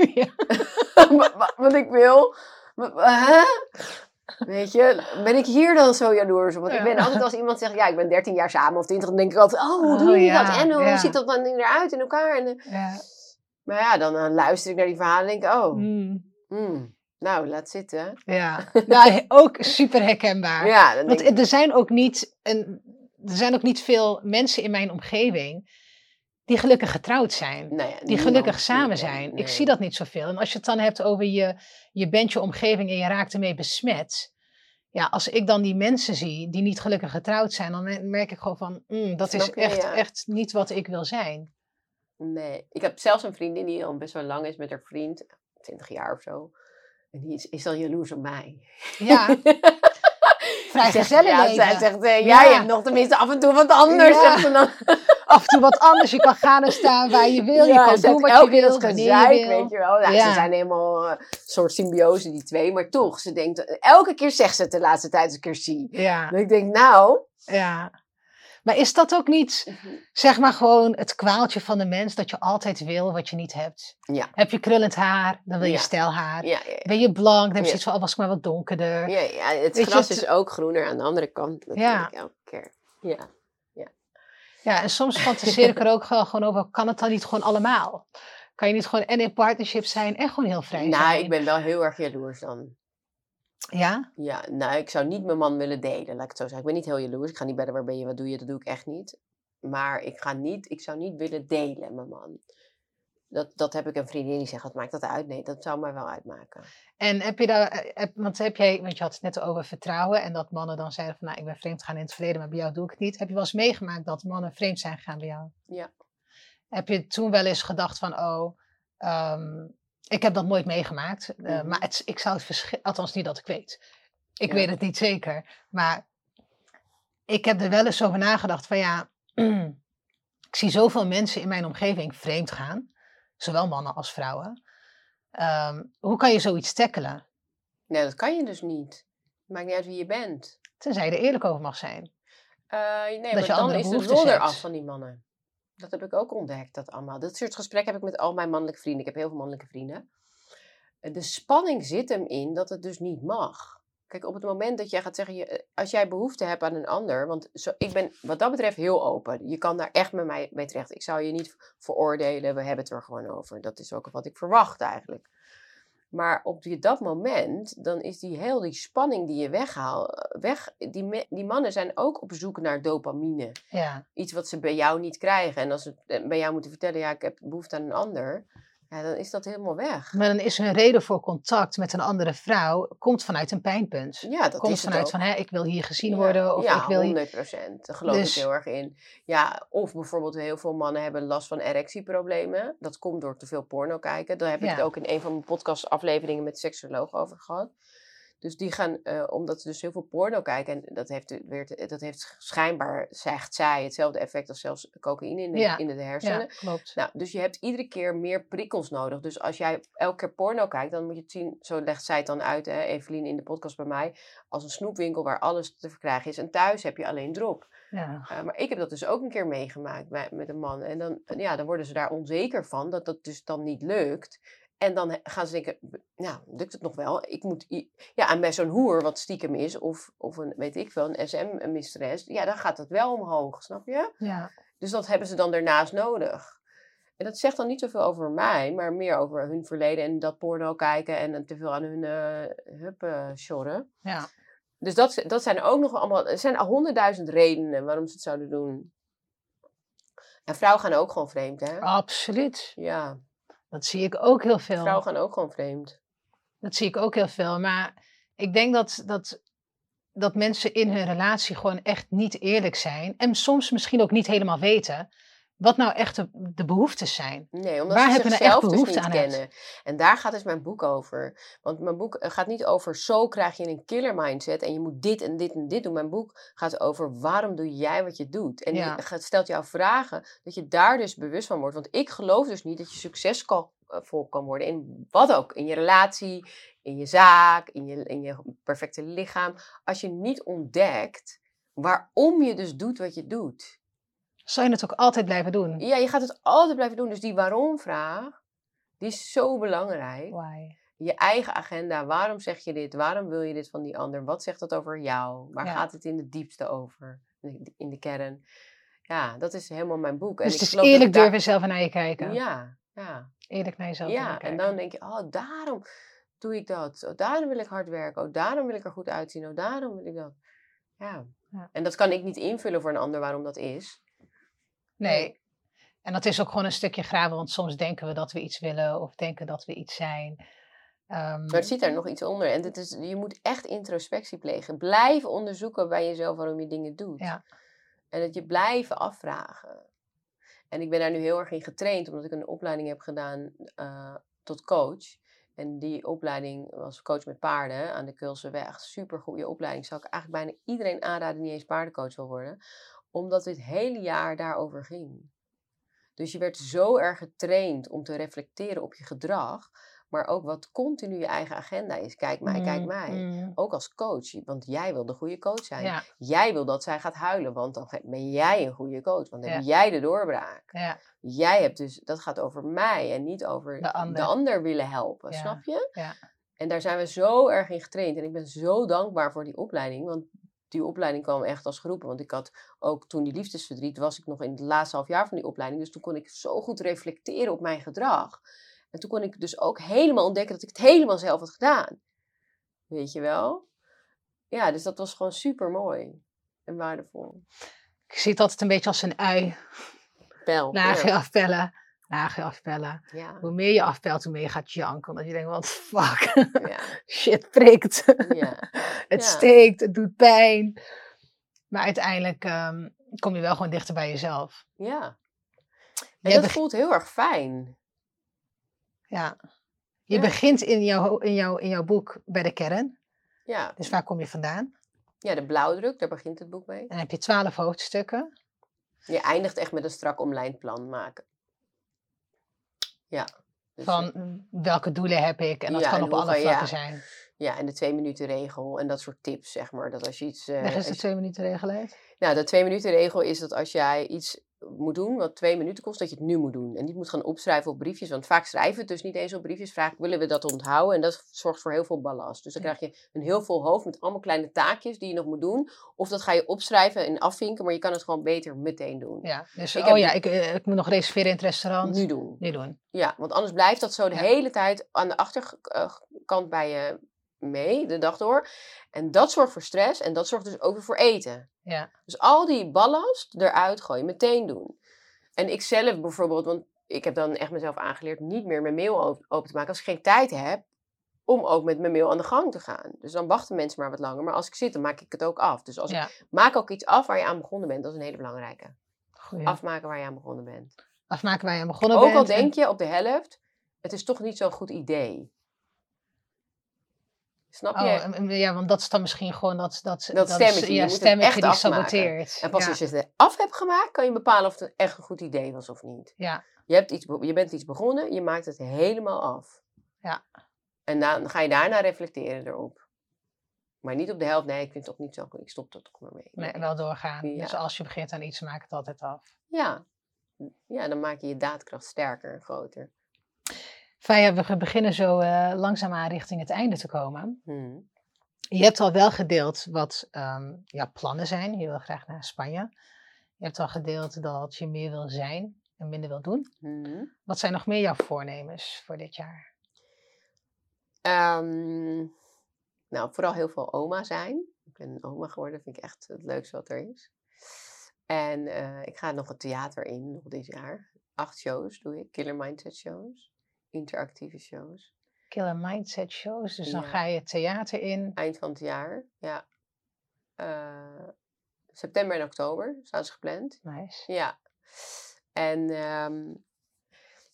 wat ik wil. Hè? Weet je, ben ik hier dan zo jaloers op? Want ik ben altijd als iemand zegt, ja, ik ben 13 jaar samen of 20, dan denk ik altijd, oh, hoe Oh, doe je ja, dat? En hoe ja. ziet dat dan eruit in elkaar? En, eh, Ja. Maar ja, dan eh, luister ik naar die verhalen en denk ik, oh, Mm, hmm, nou, laat zitten. ja. Nou, ook super herkenbaar. Ja, Want ik, er zijn, ook niet een, er zijn ook niet veel mensen in mijn omgeving die gelukkig getrouwd zijn. nou die niemand gelukkig samen zijn. Ik zie dat niet zoveel. En als je het dan hebt over je, je bent je omgeving en je raakt ermee besmet. Ja, als ik dan die mensen zie die niet gelukkig getrouwd zijn, dan me- merk ik gewoon van, mm, dat is echt, echt niet wat ik wil zijn. Nee, ik heb zelfs een vriendin die al best wel lang is met haar vriend, 20 jaar of zo. En die is, is dan jaloers op mij. Ja, vrij gezellig Ja, leven. zij zegt, eh, Ja. jij hebt nog tenminste af en toe wat anders. Ja. Zegt dan. Af en toe wat anders. Je kan gaan en staan waar je wil. Je Ja, kan doen wat je keer wil, dat wanneer gezeik, je wil. weet je wel. Ja. Ze zijn helemaal een soort symbiose, die twee. Maar toch, ze denkt, elke keer zegt ze het de laatste tijd als ik haar zie. Ja, En ik denk, nou... ja. Maar is dat ook niet, zeg maar gewoon het kwaaltje van de mens, dat je altijd wil wat je niet hebt? Ja. Heb je krullend haar, dan wil je Ja. stijlhaar. Ja, ja, Ben je blank, dan heb je zoiets van, oh, was ik maar wat donkerder. ja, ja, het Weet gras is ook groener aan de andere kant natuurlijk Ja. elke keer. Ja. Ja, en soms fantaseer ik er ook gewoon over, kan het dan niet gewoon allemaal? Kan je niet gewoon en in partnership zijn en gewoon heel vrij Nou, zijn? ik ben wel heel erg jaloers dan. Ja? Ja, nou, ik zou niet mijn man willen delen, laat ik het zo zeggen. Ik ben niet heel jaloers. Ik ga niet bellen, waar ben je, wat doe je, dat doe ik echt niet. Maar ik ga niet, ik zou niet willen delen, mijn man. Dat, dat heb ik een vriendin die zegt, wat maakt dat uit? Nee, dat zou mij wel uitmaken. En heb je daar, eh, heb, want heb jij, want je had het net over vertrouwen en dat mannen dan zeiden van, nou, ik ben vreemd gegaan in het verleden, maar bij jou doe ik het niet. Heb je wel eens meegemaakt dat mannen vreemd zijn gegaan bij jou? Ja. Heb je toen wel eens gedacht van, oh, ehm, ik heb dat nooit meegemaakt, eh, Mhm. maar het, ik zou het verschil, althans niet dat ik weet. Ik Ja. weet het niet zeker, maar ik heb er wel eens over nagedacht van, ja, ik zie zoveel mensen in mijn omgeving vreemd gaan, zowel mannen als vrouwen. Ehm, hoe kan je zoiets tackelen? Nee, dat kan je dus niet. Het maakt niet uit wie je bent. Tenzij je er eerlijk over mag zijn. Eh, nee, Dat maar je dan is de lol eraf van die mannen. Dat heb ik ook ontdekt, dat allemaal. Dat soort gesprekken heb ik met al mijn mannelijke vrienden. Ik heb heel veel mannelijke vrienden. Eh, De spanning zit hem in dat het dus niet mag. Kijk, op het moment dat jij gaat zeggen, eh, als jij behoefte hebt aan een ander, want zo, ik ben wat dat betreft heel open. Je kan daar echt met mij mee terecht. Ik zou je niet veroordelen, we hebben het er gewoon over. Dat is ook wat ik verwacht eigenlijk. Maar op die, dat moment, dan is die heel die spanning die je weghaalt, weg, die, me- die mannen zijn ook op zoek naar dopamine. Ja, iets wat ze bij jou niet krijgen. En als ze het bij jou moeten vertellen, ja, ik heb behoefte aan een ander, ja, dan is dat helemaal weg. maar dan is hun reden voor contact met een andere vrouw, komt vanuit een pijnpunt. Ja, dat komt is vanuit ook. van, hè, ik wil hier gezien Ja, worden. Of ja, ik wil hier... 100 procent. Daar geloof Dus- ik heel erg in. Ja, of bijvoorbeeld heel veel mannen hebben last van erectieproblemen. Dat komt door te veel porno kijken. Daar heb ik het ook in een van mijn podcastafleveringen met seksoloog over gehad. Dus die gaan, eh, omdat ze dus heel veel porno kijken, en dat heeft, weer dat heeft schijnbaar, zegt zij, hetzelfde effect als zelfs cocaïne in de, Ja, in de hersenen. Ja, klopt. Nou, dus je hebt iedere keer meer prikkels nodig. Dus als jij elke keer porno kijkt, dan moet je het zien, zo legt zij het dan uit, hè, Evelien in de podcast bij mij, als een snoepwinkel waar alles te verkrijgen is. En thuis heb je alleen drop. Ja. Eh, maar ik heb dat dus ook een keer meegemaakt bij, met een man. En dan, ja, dan worden ze daar onzeker van, dat dat dus dan niet lukt. En dan gaan ze denken, nou, lukt het nog wel? Ik moet, ja, en bij zo'n hoer, wat stiekem is, of, of een, weet ik wel, een SM-mistress, ja, dan gaat het wel omhoog, snap je? Ja. Dus dat hebben ze dan daarnaast nodig. En dat zegt dan niet zoveel over mij, maar meer over hun verleden en dat porno kijken en te veel aan hun uh, sjorren. ja. Dus dat, dat zijn ook nog allemaal, er zijn al honderdduizend redenen waarom ze het zouden doen. En vrouwen gaan ook gewoon vreemd, hè? Absoluut. Ja, Dat zie ik ook heel veel. vrouwen gaan ook gewoon vreemd. Dat zie ik ook heel veel. Maar ik denk dat, dat, dat mensen in hun relatie gewoon echt niet eerlijk zijn. En soms misschien ook niet helemaal weten wat nou echt de, de behoeftes zijn. Nee, omdat Waar ze nou echt dus behoefte niet aan kennen. En daar gaat dus mijn boek over. Want mijn boek eh, gaat niet over zo krijg je een killer mindset en je moet dit en dit en dit doen. Mijn boek gaat over waarom doe jij wat je doet. En Ja. die gaat, stelt jou vragen dat je daar dus bewust van wordt. Want ik geloof dus niet dat je succesvol kan worden in wat ook. In je relatie, in je zaak, in je, in je perfecte lichaam. Als je niet ontdekt waarom je dus doet wat je doet. Zou je het ook altijd blijven doen? Ja, je gaat het altijd blijven doen. Dus die waarom-vraag, die is zo belangrijk. Why? Je eigen agenda. Waarom zeg je dit? Waarom wil je dit van die ander? Wat zegt dat over jou? Waar Ja. gaat het in het diepste over? In de- de kern. Ja, dat is helemaal mijn boek. En Dus ik het eerlijk daar- durven zelf naar je kijken. Ja, ja. Eerlijk naar jezelf ja. durven En kijken. dan denk je, oh, daarom doe ik dat. Oh, daarom wil ik hard werken. Oh, daarom wil ik er goed uitzien. Oh, daarom wil ik dat. Ja. Ja. En dat kan ik niet invullen voor een ander waarom dat is. Nee. En dat is ook gewoon een stukje graven, want soms denken we dat we iets willen of denken dat we iets zijn. Ehm, Maar er zit daar nog iets onder. En dit is, je moet echt introspectie plegen. Blijven onderzoeken bij jezelf waarom je dingen doet. Ja. En dat je blijven afvragen. En ik ben daar nu heel erg in getraind, omdat ik een opleiding heb gedaan eh, tot coach. En die opleiding was coach met paarden aan de Keulse Weg. Super goede opleiding. Zou ik eigenlijk bijna iedereen aanraden die niet eens paardencoach wil worden. Omdat dit hele jaar daarover ging. Dus je werd zo erg getraind om te reflecteren op je gedrag. Maar ook wat continu je eigen agenda is. Kijk mij, kijk mm, mij. mm. Ook als coach. Want jij wil de goede coach zijn. Ja, Jij wil dat zij gaat huilen, want dan ben jij een goede coach. Want dan heb jij de doorbraak. ja, Jij hebt dus, dat gaat over mij en niet over De ander. willen helpen, snap je? ja. En daar zijn we zo erg in getraind. En ik ben zo dankbaar voor die opleiding, want die opleiding kwam echt als geroepen. Want ik had ook toen die liefdesverdriet, was ik nog in het laatste half jaar van die opleiding. Dus toen kon ik zo goed reflecteren op mijn gedrag. En toen kon ik dus ook helemaal ontdekken dat ik het helemaal zelf had gedaan. Weet je wel? Ja, dus dat was gewoon super mooi en waardevol. Ik zie het altijd een beetje als een ui. Ja. afpellen, nagel afpellen. Ja, Hoe meer je afpelt, hoe meer je gaat janken. Omdat je denkt, wat fuck. ja, Shit prikt. ja. het steekt, het doet pijn. Maar uiteindelijk ehm, kom je wel gewoon dichter bij jezelf. ja. En dat voelt heel erg fijn. Ja. Je begint in jouw, in, jouw, in jouw boek bij de kern. Ja. Dus waar kom je vandaan? ja, de blauwdruk, daar begint het boek mee. Dan heb je twaalf hoofdstukken. Je eindigt echt met een strak omlijnd plan maken. Ja. Dus, Van welke doelen heb ik? En dat Ja, kan op alle vlakken ja. zijn. Ja, en de twee minuten regel en dat soort tips, zeg maar. Dat als je iets... Leg eens de twee minuten regel uit. Nou, de twee minuten regel is dat als jij iets moet doen wat twee minuten kost, dat je het nu moet doen. En niet moet gaan opschrijven op briefjes, want vaak schrijven we het dus niet eens op briefjes. Vaak willen we dat onthouden en dat zorgt voor heel veel ballast. Dus dan krijg je een heel vol hoofd met allemaal kleine taakjes die je nog moet doen. Of dat ga je opschrijven en afvinken, maar je kan het gewoon beter meteen doen. Ja, dus Ik oh heb- ja, ik, eh, ik moet nog reserveren in het restaurant. Nu doen. Nu doen. Ja, want anders blijft dat zo de Ja. hele tijd aan de achterkant bij je mee, de dag door. En dat zorgt voor stress en dat zorgt dus ook weer voor eten. Ja. Dus al die ballast eruit gooien, meteen doen. En ik zelf bijvoorbeeld, want ik heb dan echt mezelf aangeleerd niet meer mijn mail op- open te maken als ik geen tijd heb om ook met mijn mail aan de gang te gaan. Dus dan wachten mensen maar wat langer. Maar als ik zit, dan maak ik het ook af. Dus als Ja. ik, maak ook iets af waar je aan begonnen bent. Dat is een hele belangrijke. Goeie. Afmaken waar je aan begonnen bent. Afmaken waar je aan begonnen Ook bent. al en- denk je op de helft, het is toch niet zo'n goed idee. Snap je? Oh, en- en- ja, want dat is dan misschien gewoon dat, dat, Dat stemmetje, je ja, stemmetje echt die afmaken. saboteert. En pas ja. als je het af hebt gemaakt, kan je bepalen of het echt een goed idee was of niet. Ja. Je, hebt iets, je bent iets begonnen, je maakt het helemaal af. Ja. En dan ga je daarna reflecteren erop. Maar niet op de helft, nee, ik vind het toch niet zo goed, ik stop er toch maar mee. Nee, wel doorgaan. Ja. Dus als je begint aan iets, maak het altijd af. Ja. ja, dan maak je je daadkracht sterker en groter. Faya, we beginnen zo eh, langzaamaan richting het einde te komen. Hm. Je hebt al wel gedeeld wat ehm ja, plannen zijn. Je wil graag naar Spanje. Je hebt al gedeeld dat je meer wil zijn en minder wil doen. Hm. Wat zijn nog meer jouw voornemens voor dit jaar? Ehm, nou, vooral heel veel oma zijn. Ik ben een oma geworden, vind ik echt het leukste wat er is. En eh, ik ga nog het theater in, nog dit jaar. Acht shows doe ik, killer mindset shows, interactieve shows. Killer Mindset Shows. Dus dan ga je theater in. Eind van het jaar, ja. Eh, september en oktober staan ze gepland. Nice. Ja. En ehm,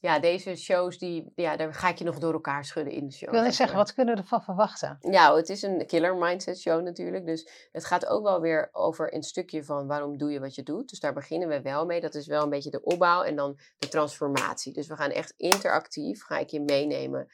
ja, deze shows, die, ja, daar ga ik je nog door elkaar schudden in de show. Ik wil net zeg zeggen, wat kunnen we ervan verwachten? Ja, het is een killer mindset show natuurlijk. Dus het gaat ook wel weer over een stukje van waarom doe je wat je doet. Dus daar beginnen we wel mee. Dat is wel een beetje de opbouw en dan de transformatie. Dus we gaan echt interactief, ga ik je meenemen.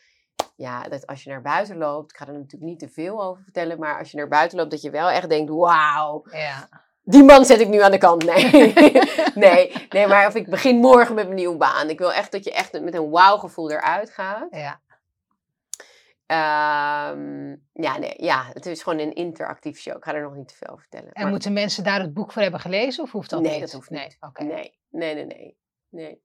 Ja, dat als je naar buiten loopt, ik ga er natuurlijk niet te veel over vertellen, maar als je naar buiten loopt, dat je wel echt denkt, wauw, Ja. Die man zet ik nu aan de kant. Nee. nee, nee, maar of ik begin morgen met mijn nieuwe baan. Ik wil echt dat je echt met een wauw gevoel eruit gaat. ja. Ehm, ja, nee, ja, het is gewoon een interactief show. Ik ga er nog niet te veel over vertellen. En Maar- moeten mensen daar het boek voor hebben gelezen of hoeft dat Nee, niet? dat hoeft Nee, niet. Nee, nee, nee, nee. nee.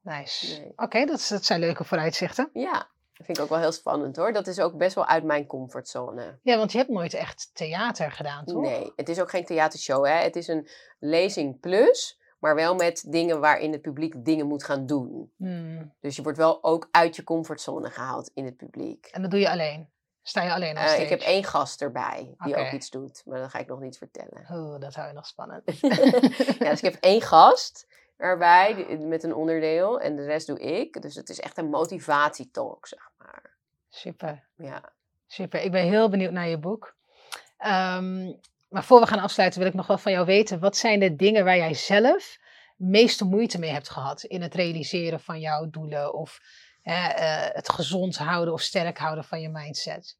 Nice. Nee. Oké, dat, dat zijn leuke vooruitzichten. Ja, dat vind ik ook wel heel spannend hoor. Dat is ook best wel uit mijn comfortzone. Ja, want je hebt nooit echt theater gedaan, toch? Nee, het is ook geen theatershow. Hè? Het is een lezing plus, maar wel met dingen waarin het publiek dingen moet gaan doen. Hmm. Dus je wordt wel ook uit je comfortzone gehaald in het publiek. En dat doe je alleen? Sta je alleen op Eh, stage? ik heb één gast erbij die ook iets doet, maar dat ga ik nog niet vertellen. Oeh, dat hou je nog spannend. ja, dus ik heb één gast erbij die- met een onderdeel en de rest doe ik. Dus het is echt een motivatietalk, zeg maar. Super, Ja. super. Ik ben heel benieuwd naar je boek. Ehm, maar voor we gaan afsluiten wil ik nog wel van jou weten. Wat zijn de dingen waar jij zelf meeste moeite mee hebt gehad in het realiseren van jouw doelen of hè, eh, het gezond houden of sterk houden van je mindset?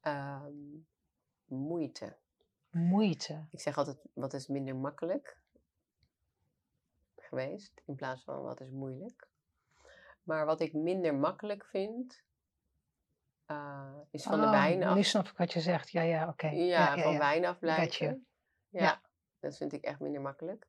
Ehm, moeite. Moeite. Ik zeg altijd, wat is minder makkelijk geweest, in plaats van wat is moeilijk. Maar wat ik minder makkelijk vind, eh, is van de Oh, wijn af. Nu snap ik wat je zegt. Ja, ja, oké. Ja, van wijn Got afblijven. you. Ja, Ja. dat vind ik echt minder makkelijk.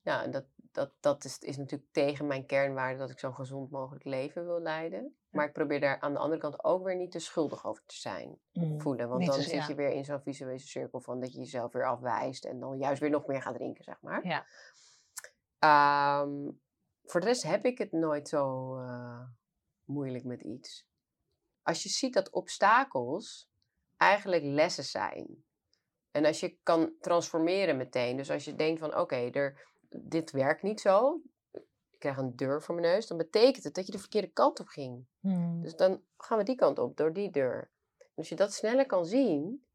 Ja, en dat, dat, dat is, is natuurlijk tegen mijn kernwaarde dat ik zo'n gezond mogelijk leven wil leiden. Maar ik probeer daar aan de andere kant ook weer niet te schuldig over te zijn. Mm. Voelen. Want dan zit ja. je weer in zo'n visuele cirkel van dat je jezelf weer afwijst. En dan juist weer nog meer gaat drinken, zeg maar. Ja. Ehm, voor de rest heb ik het nooit zo eh, moeilijk met iets. Als je ziet dat obstakels eigenlijk lessen zijn. En als je kan transformeren meteen. Dus als je denkt van oké, er dit werkt niet zo. Ik krijg een deur voor mijn neus. Dan betekent het dat je de verkeerde kant op ging. Mm. Dus dan gaan we die kant op, door die deur. En als je dat sneller kan zien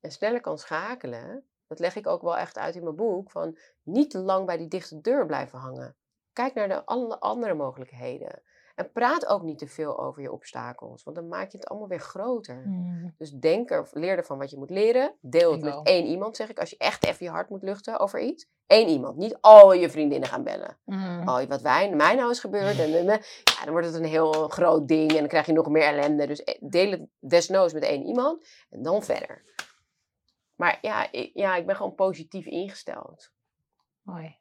en sneller kan schakelen, dat leg ik ook wel echt uit in mijn boek, van niet te lang bij die dichte deur blijven hangen. Kijk naar de alle andere mogelijkheden. En praat ook niet te veel over je obstakels, want dan maak je het allemaal weer groter. Mm. Dus denk er, leer ervan wat je moet leren. Deel het met één iemand, zeg ik. Als je echt even je hart moet luchten over iets. Eén iemand. Niet al je vriendinnen gaan bellen. Mm. Oh, wat wij, mij nou is gebeurd. En, en, en. ja, dan wordt het een heel groot ding. En dan krijg je nog meer ellende. Dus eh, deel het desnoods met één iemand. En dan verder. Maar ja, ik, ja, ik ben gewoon positief ingesteld. Mooi.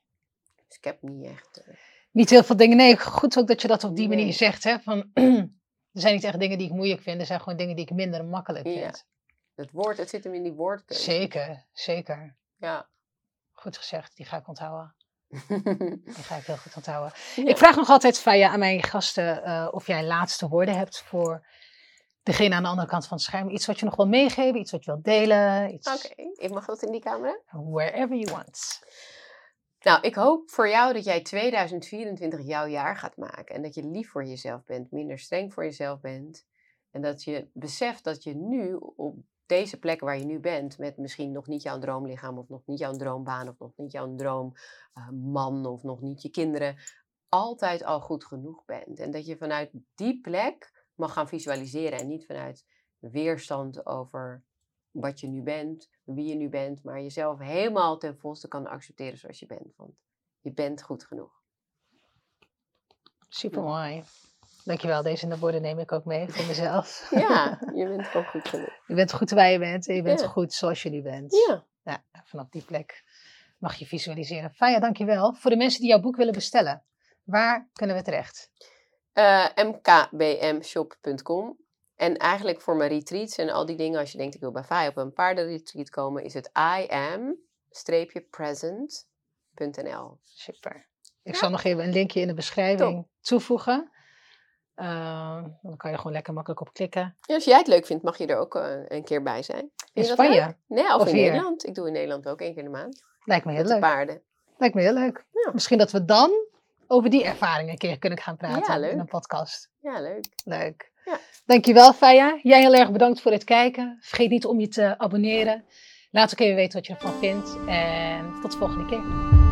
Dus ik heb niet echt... eh, Niet heel veel dingen. Nee, goed ook dat je dat op die Nee. manier zegt. Hè? Van, er zijn niet echt dingen die ik moeilijk vind. Er zijn gewoon dingen die ik minder makkelijk Ja. vind. het woord, het zit hem in die woordkeuze. Zeker, zeker. Ja. Goed gezegd, die ga ik onthouden. Die ga ik heel goed onthouden. Ja. Ik vraag nog altijd Faya aan mijn gasten eh, of jij laatste woorden hebt voor degene aan de andere kant van het scherm. Iets wat je nog wil meegeven, iets wat je wilt delen. Iets, Oké, ik mag dat in die camera? Wherever you want. Nou, ik hoop voor jou dat jij 2024 jouw jaar gaat maken. En dat je lief voor jezelf bent, minder streng voor jezelf bent. En dat je beseft dat je nu op deze plek waar je nu bent, met misschien nog niet jouw droomlichaam, of nog niet jouw droombaan, of nog niet jouw droomman, of nog niet je kinderen, altijd al goed genoeg bent. En dat je vanuit die plek mag gaan visualiseren en niet vanuit weerstand over wat je nu bent, wie je nu bent, maar jezelf helemaal ten volste kan accepteren zoals je bent. Want je bent goed genoeg. Super mooi. Dankjewel, deze woorden neem ik ook mee voor mezelf. Ja, je bent gewoon goed genoeg. Je bent goed waar je bent en je bent Ja. goed zoals je nu bent. Ja. Ja, vanaf die plek mag je visualiseren. Faya, dankjewel. Voor de mensen die jouw boek willen bestellen, waar kunnen we terecht? Eh, mkbmshop.com. En eigenlijk voor mijn retreats en al die dingen, als je denkt ik wil bij Fai op een paardenretreat komen, is het im-present.nl. Super. Ik Ja. zal nog even een linkje in de beschrijving toevoegen. Ehm, dan kan je gewoon lekker makkelijk op klikken. Ja, als jij het leuk vindt, mag je er ook eh, een keer bij zijn. Vind In Spanje? leuk? Nee, of, Of in hier? Nederland. Ik doe in Nederland ook één keer in de maand. Lijkt me heel Met leuk. paarden. Lijkt me heel leuk. Ja. Misschien dat we dan over die ervaring een keer kunnen gaan praten Ja, in een podcast. Ja, leuk. Leuk. Ja. Dankjewel, Faya. Jij heel erg bedankt voor het kijken. Vergeet niet om je te abonneren. Laat ook even weten wat je ervan vindt. En tot de volgende keer.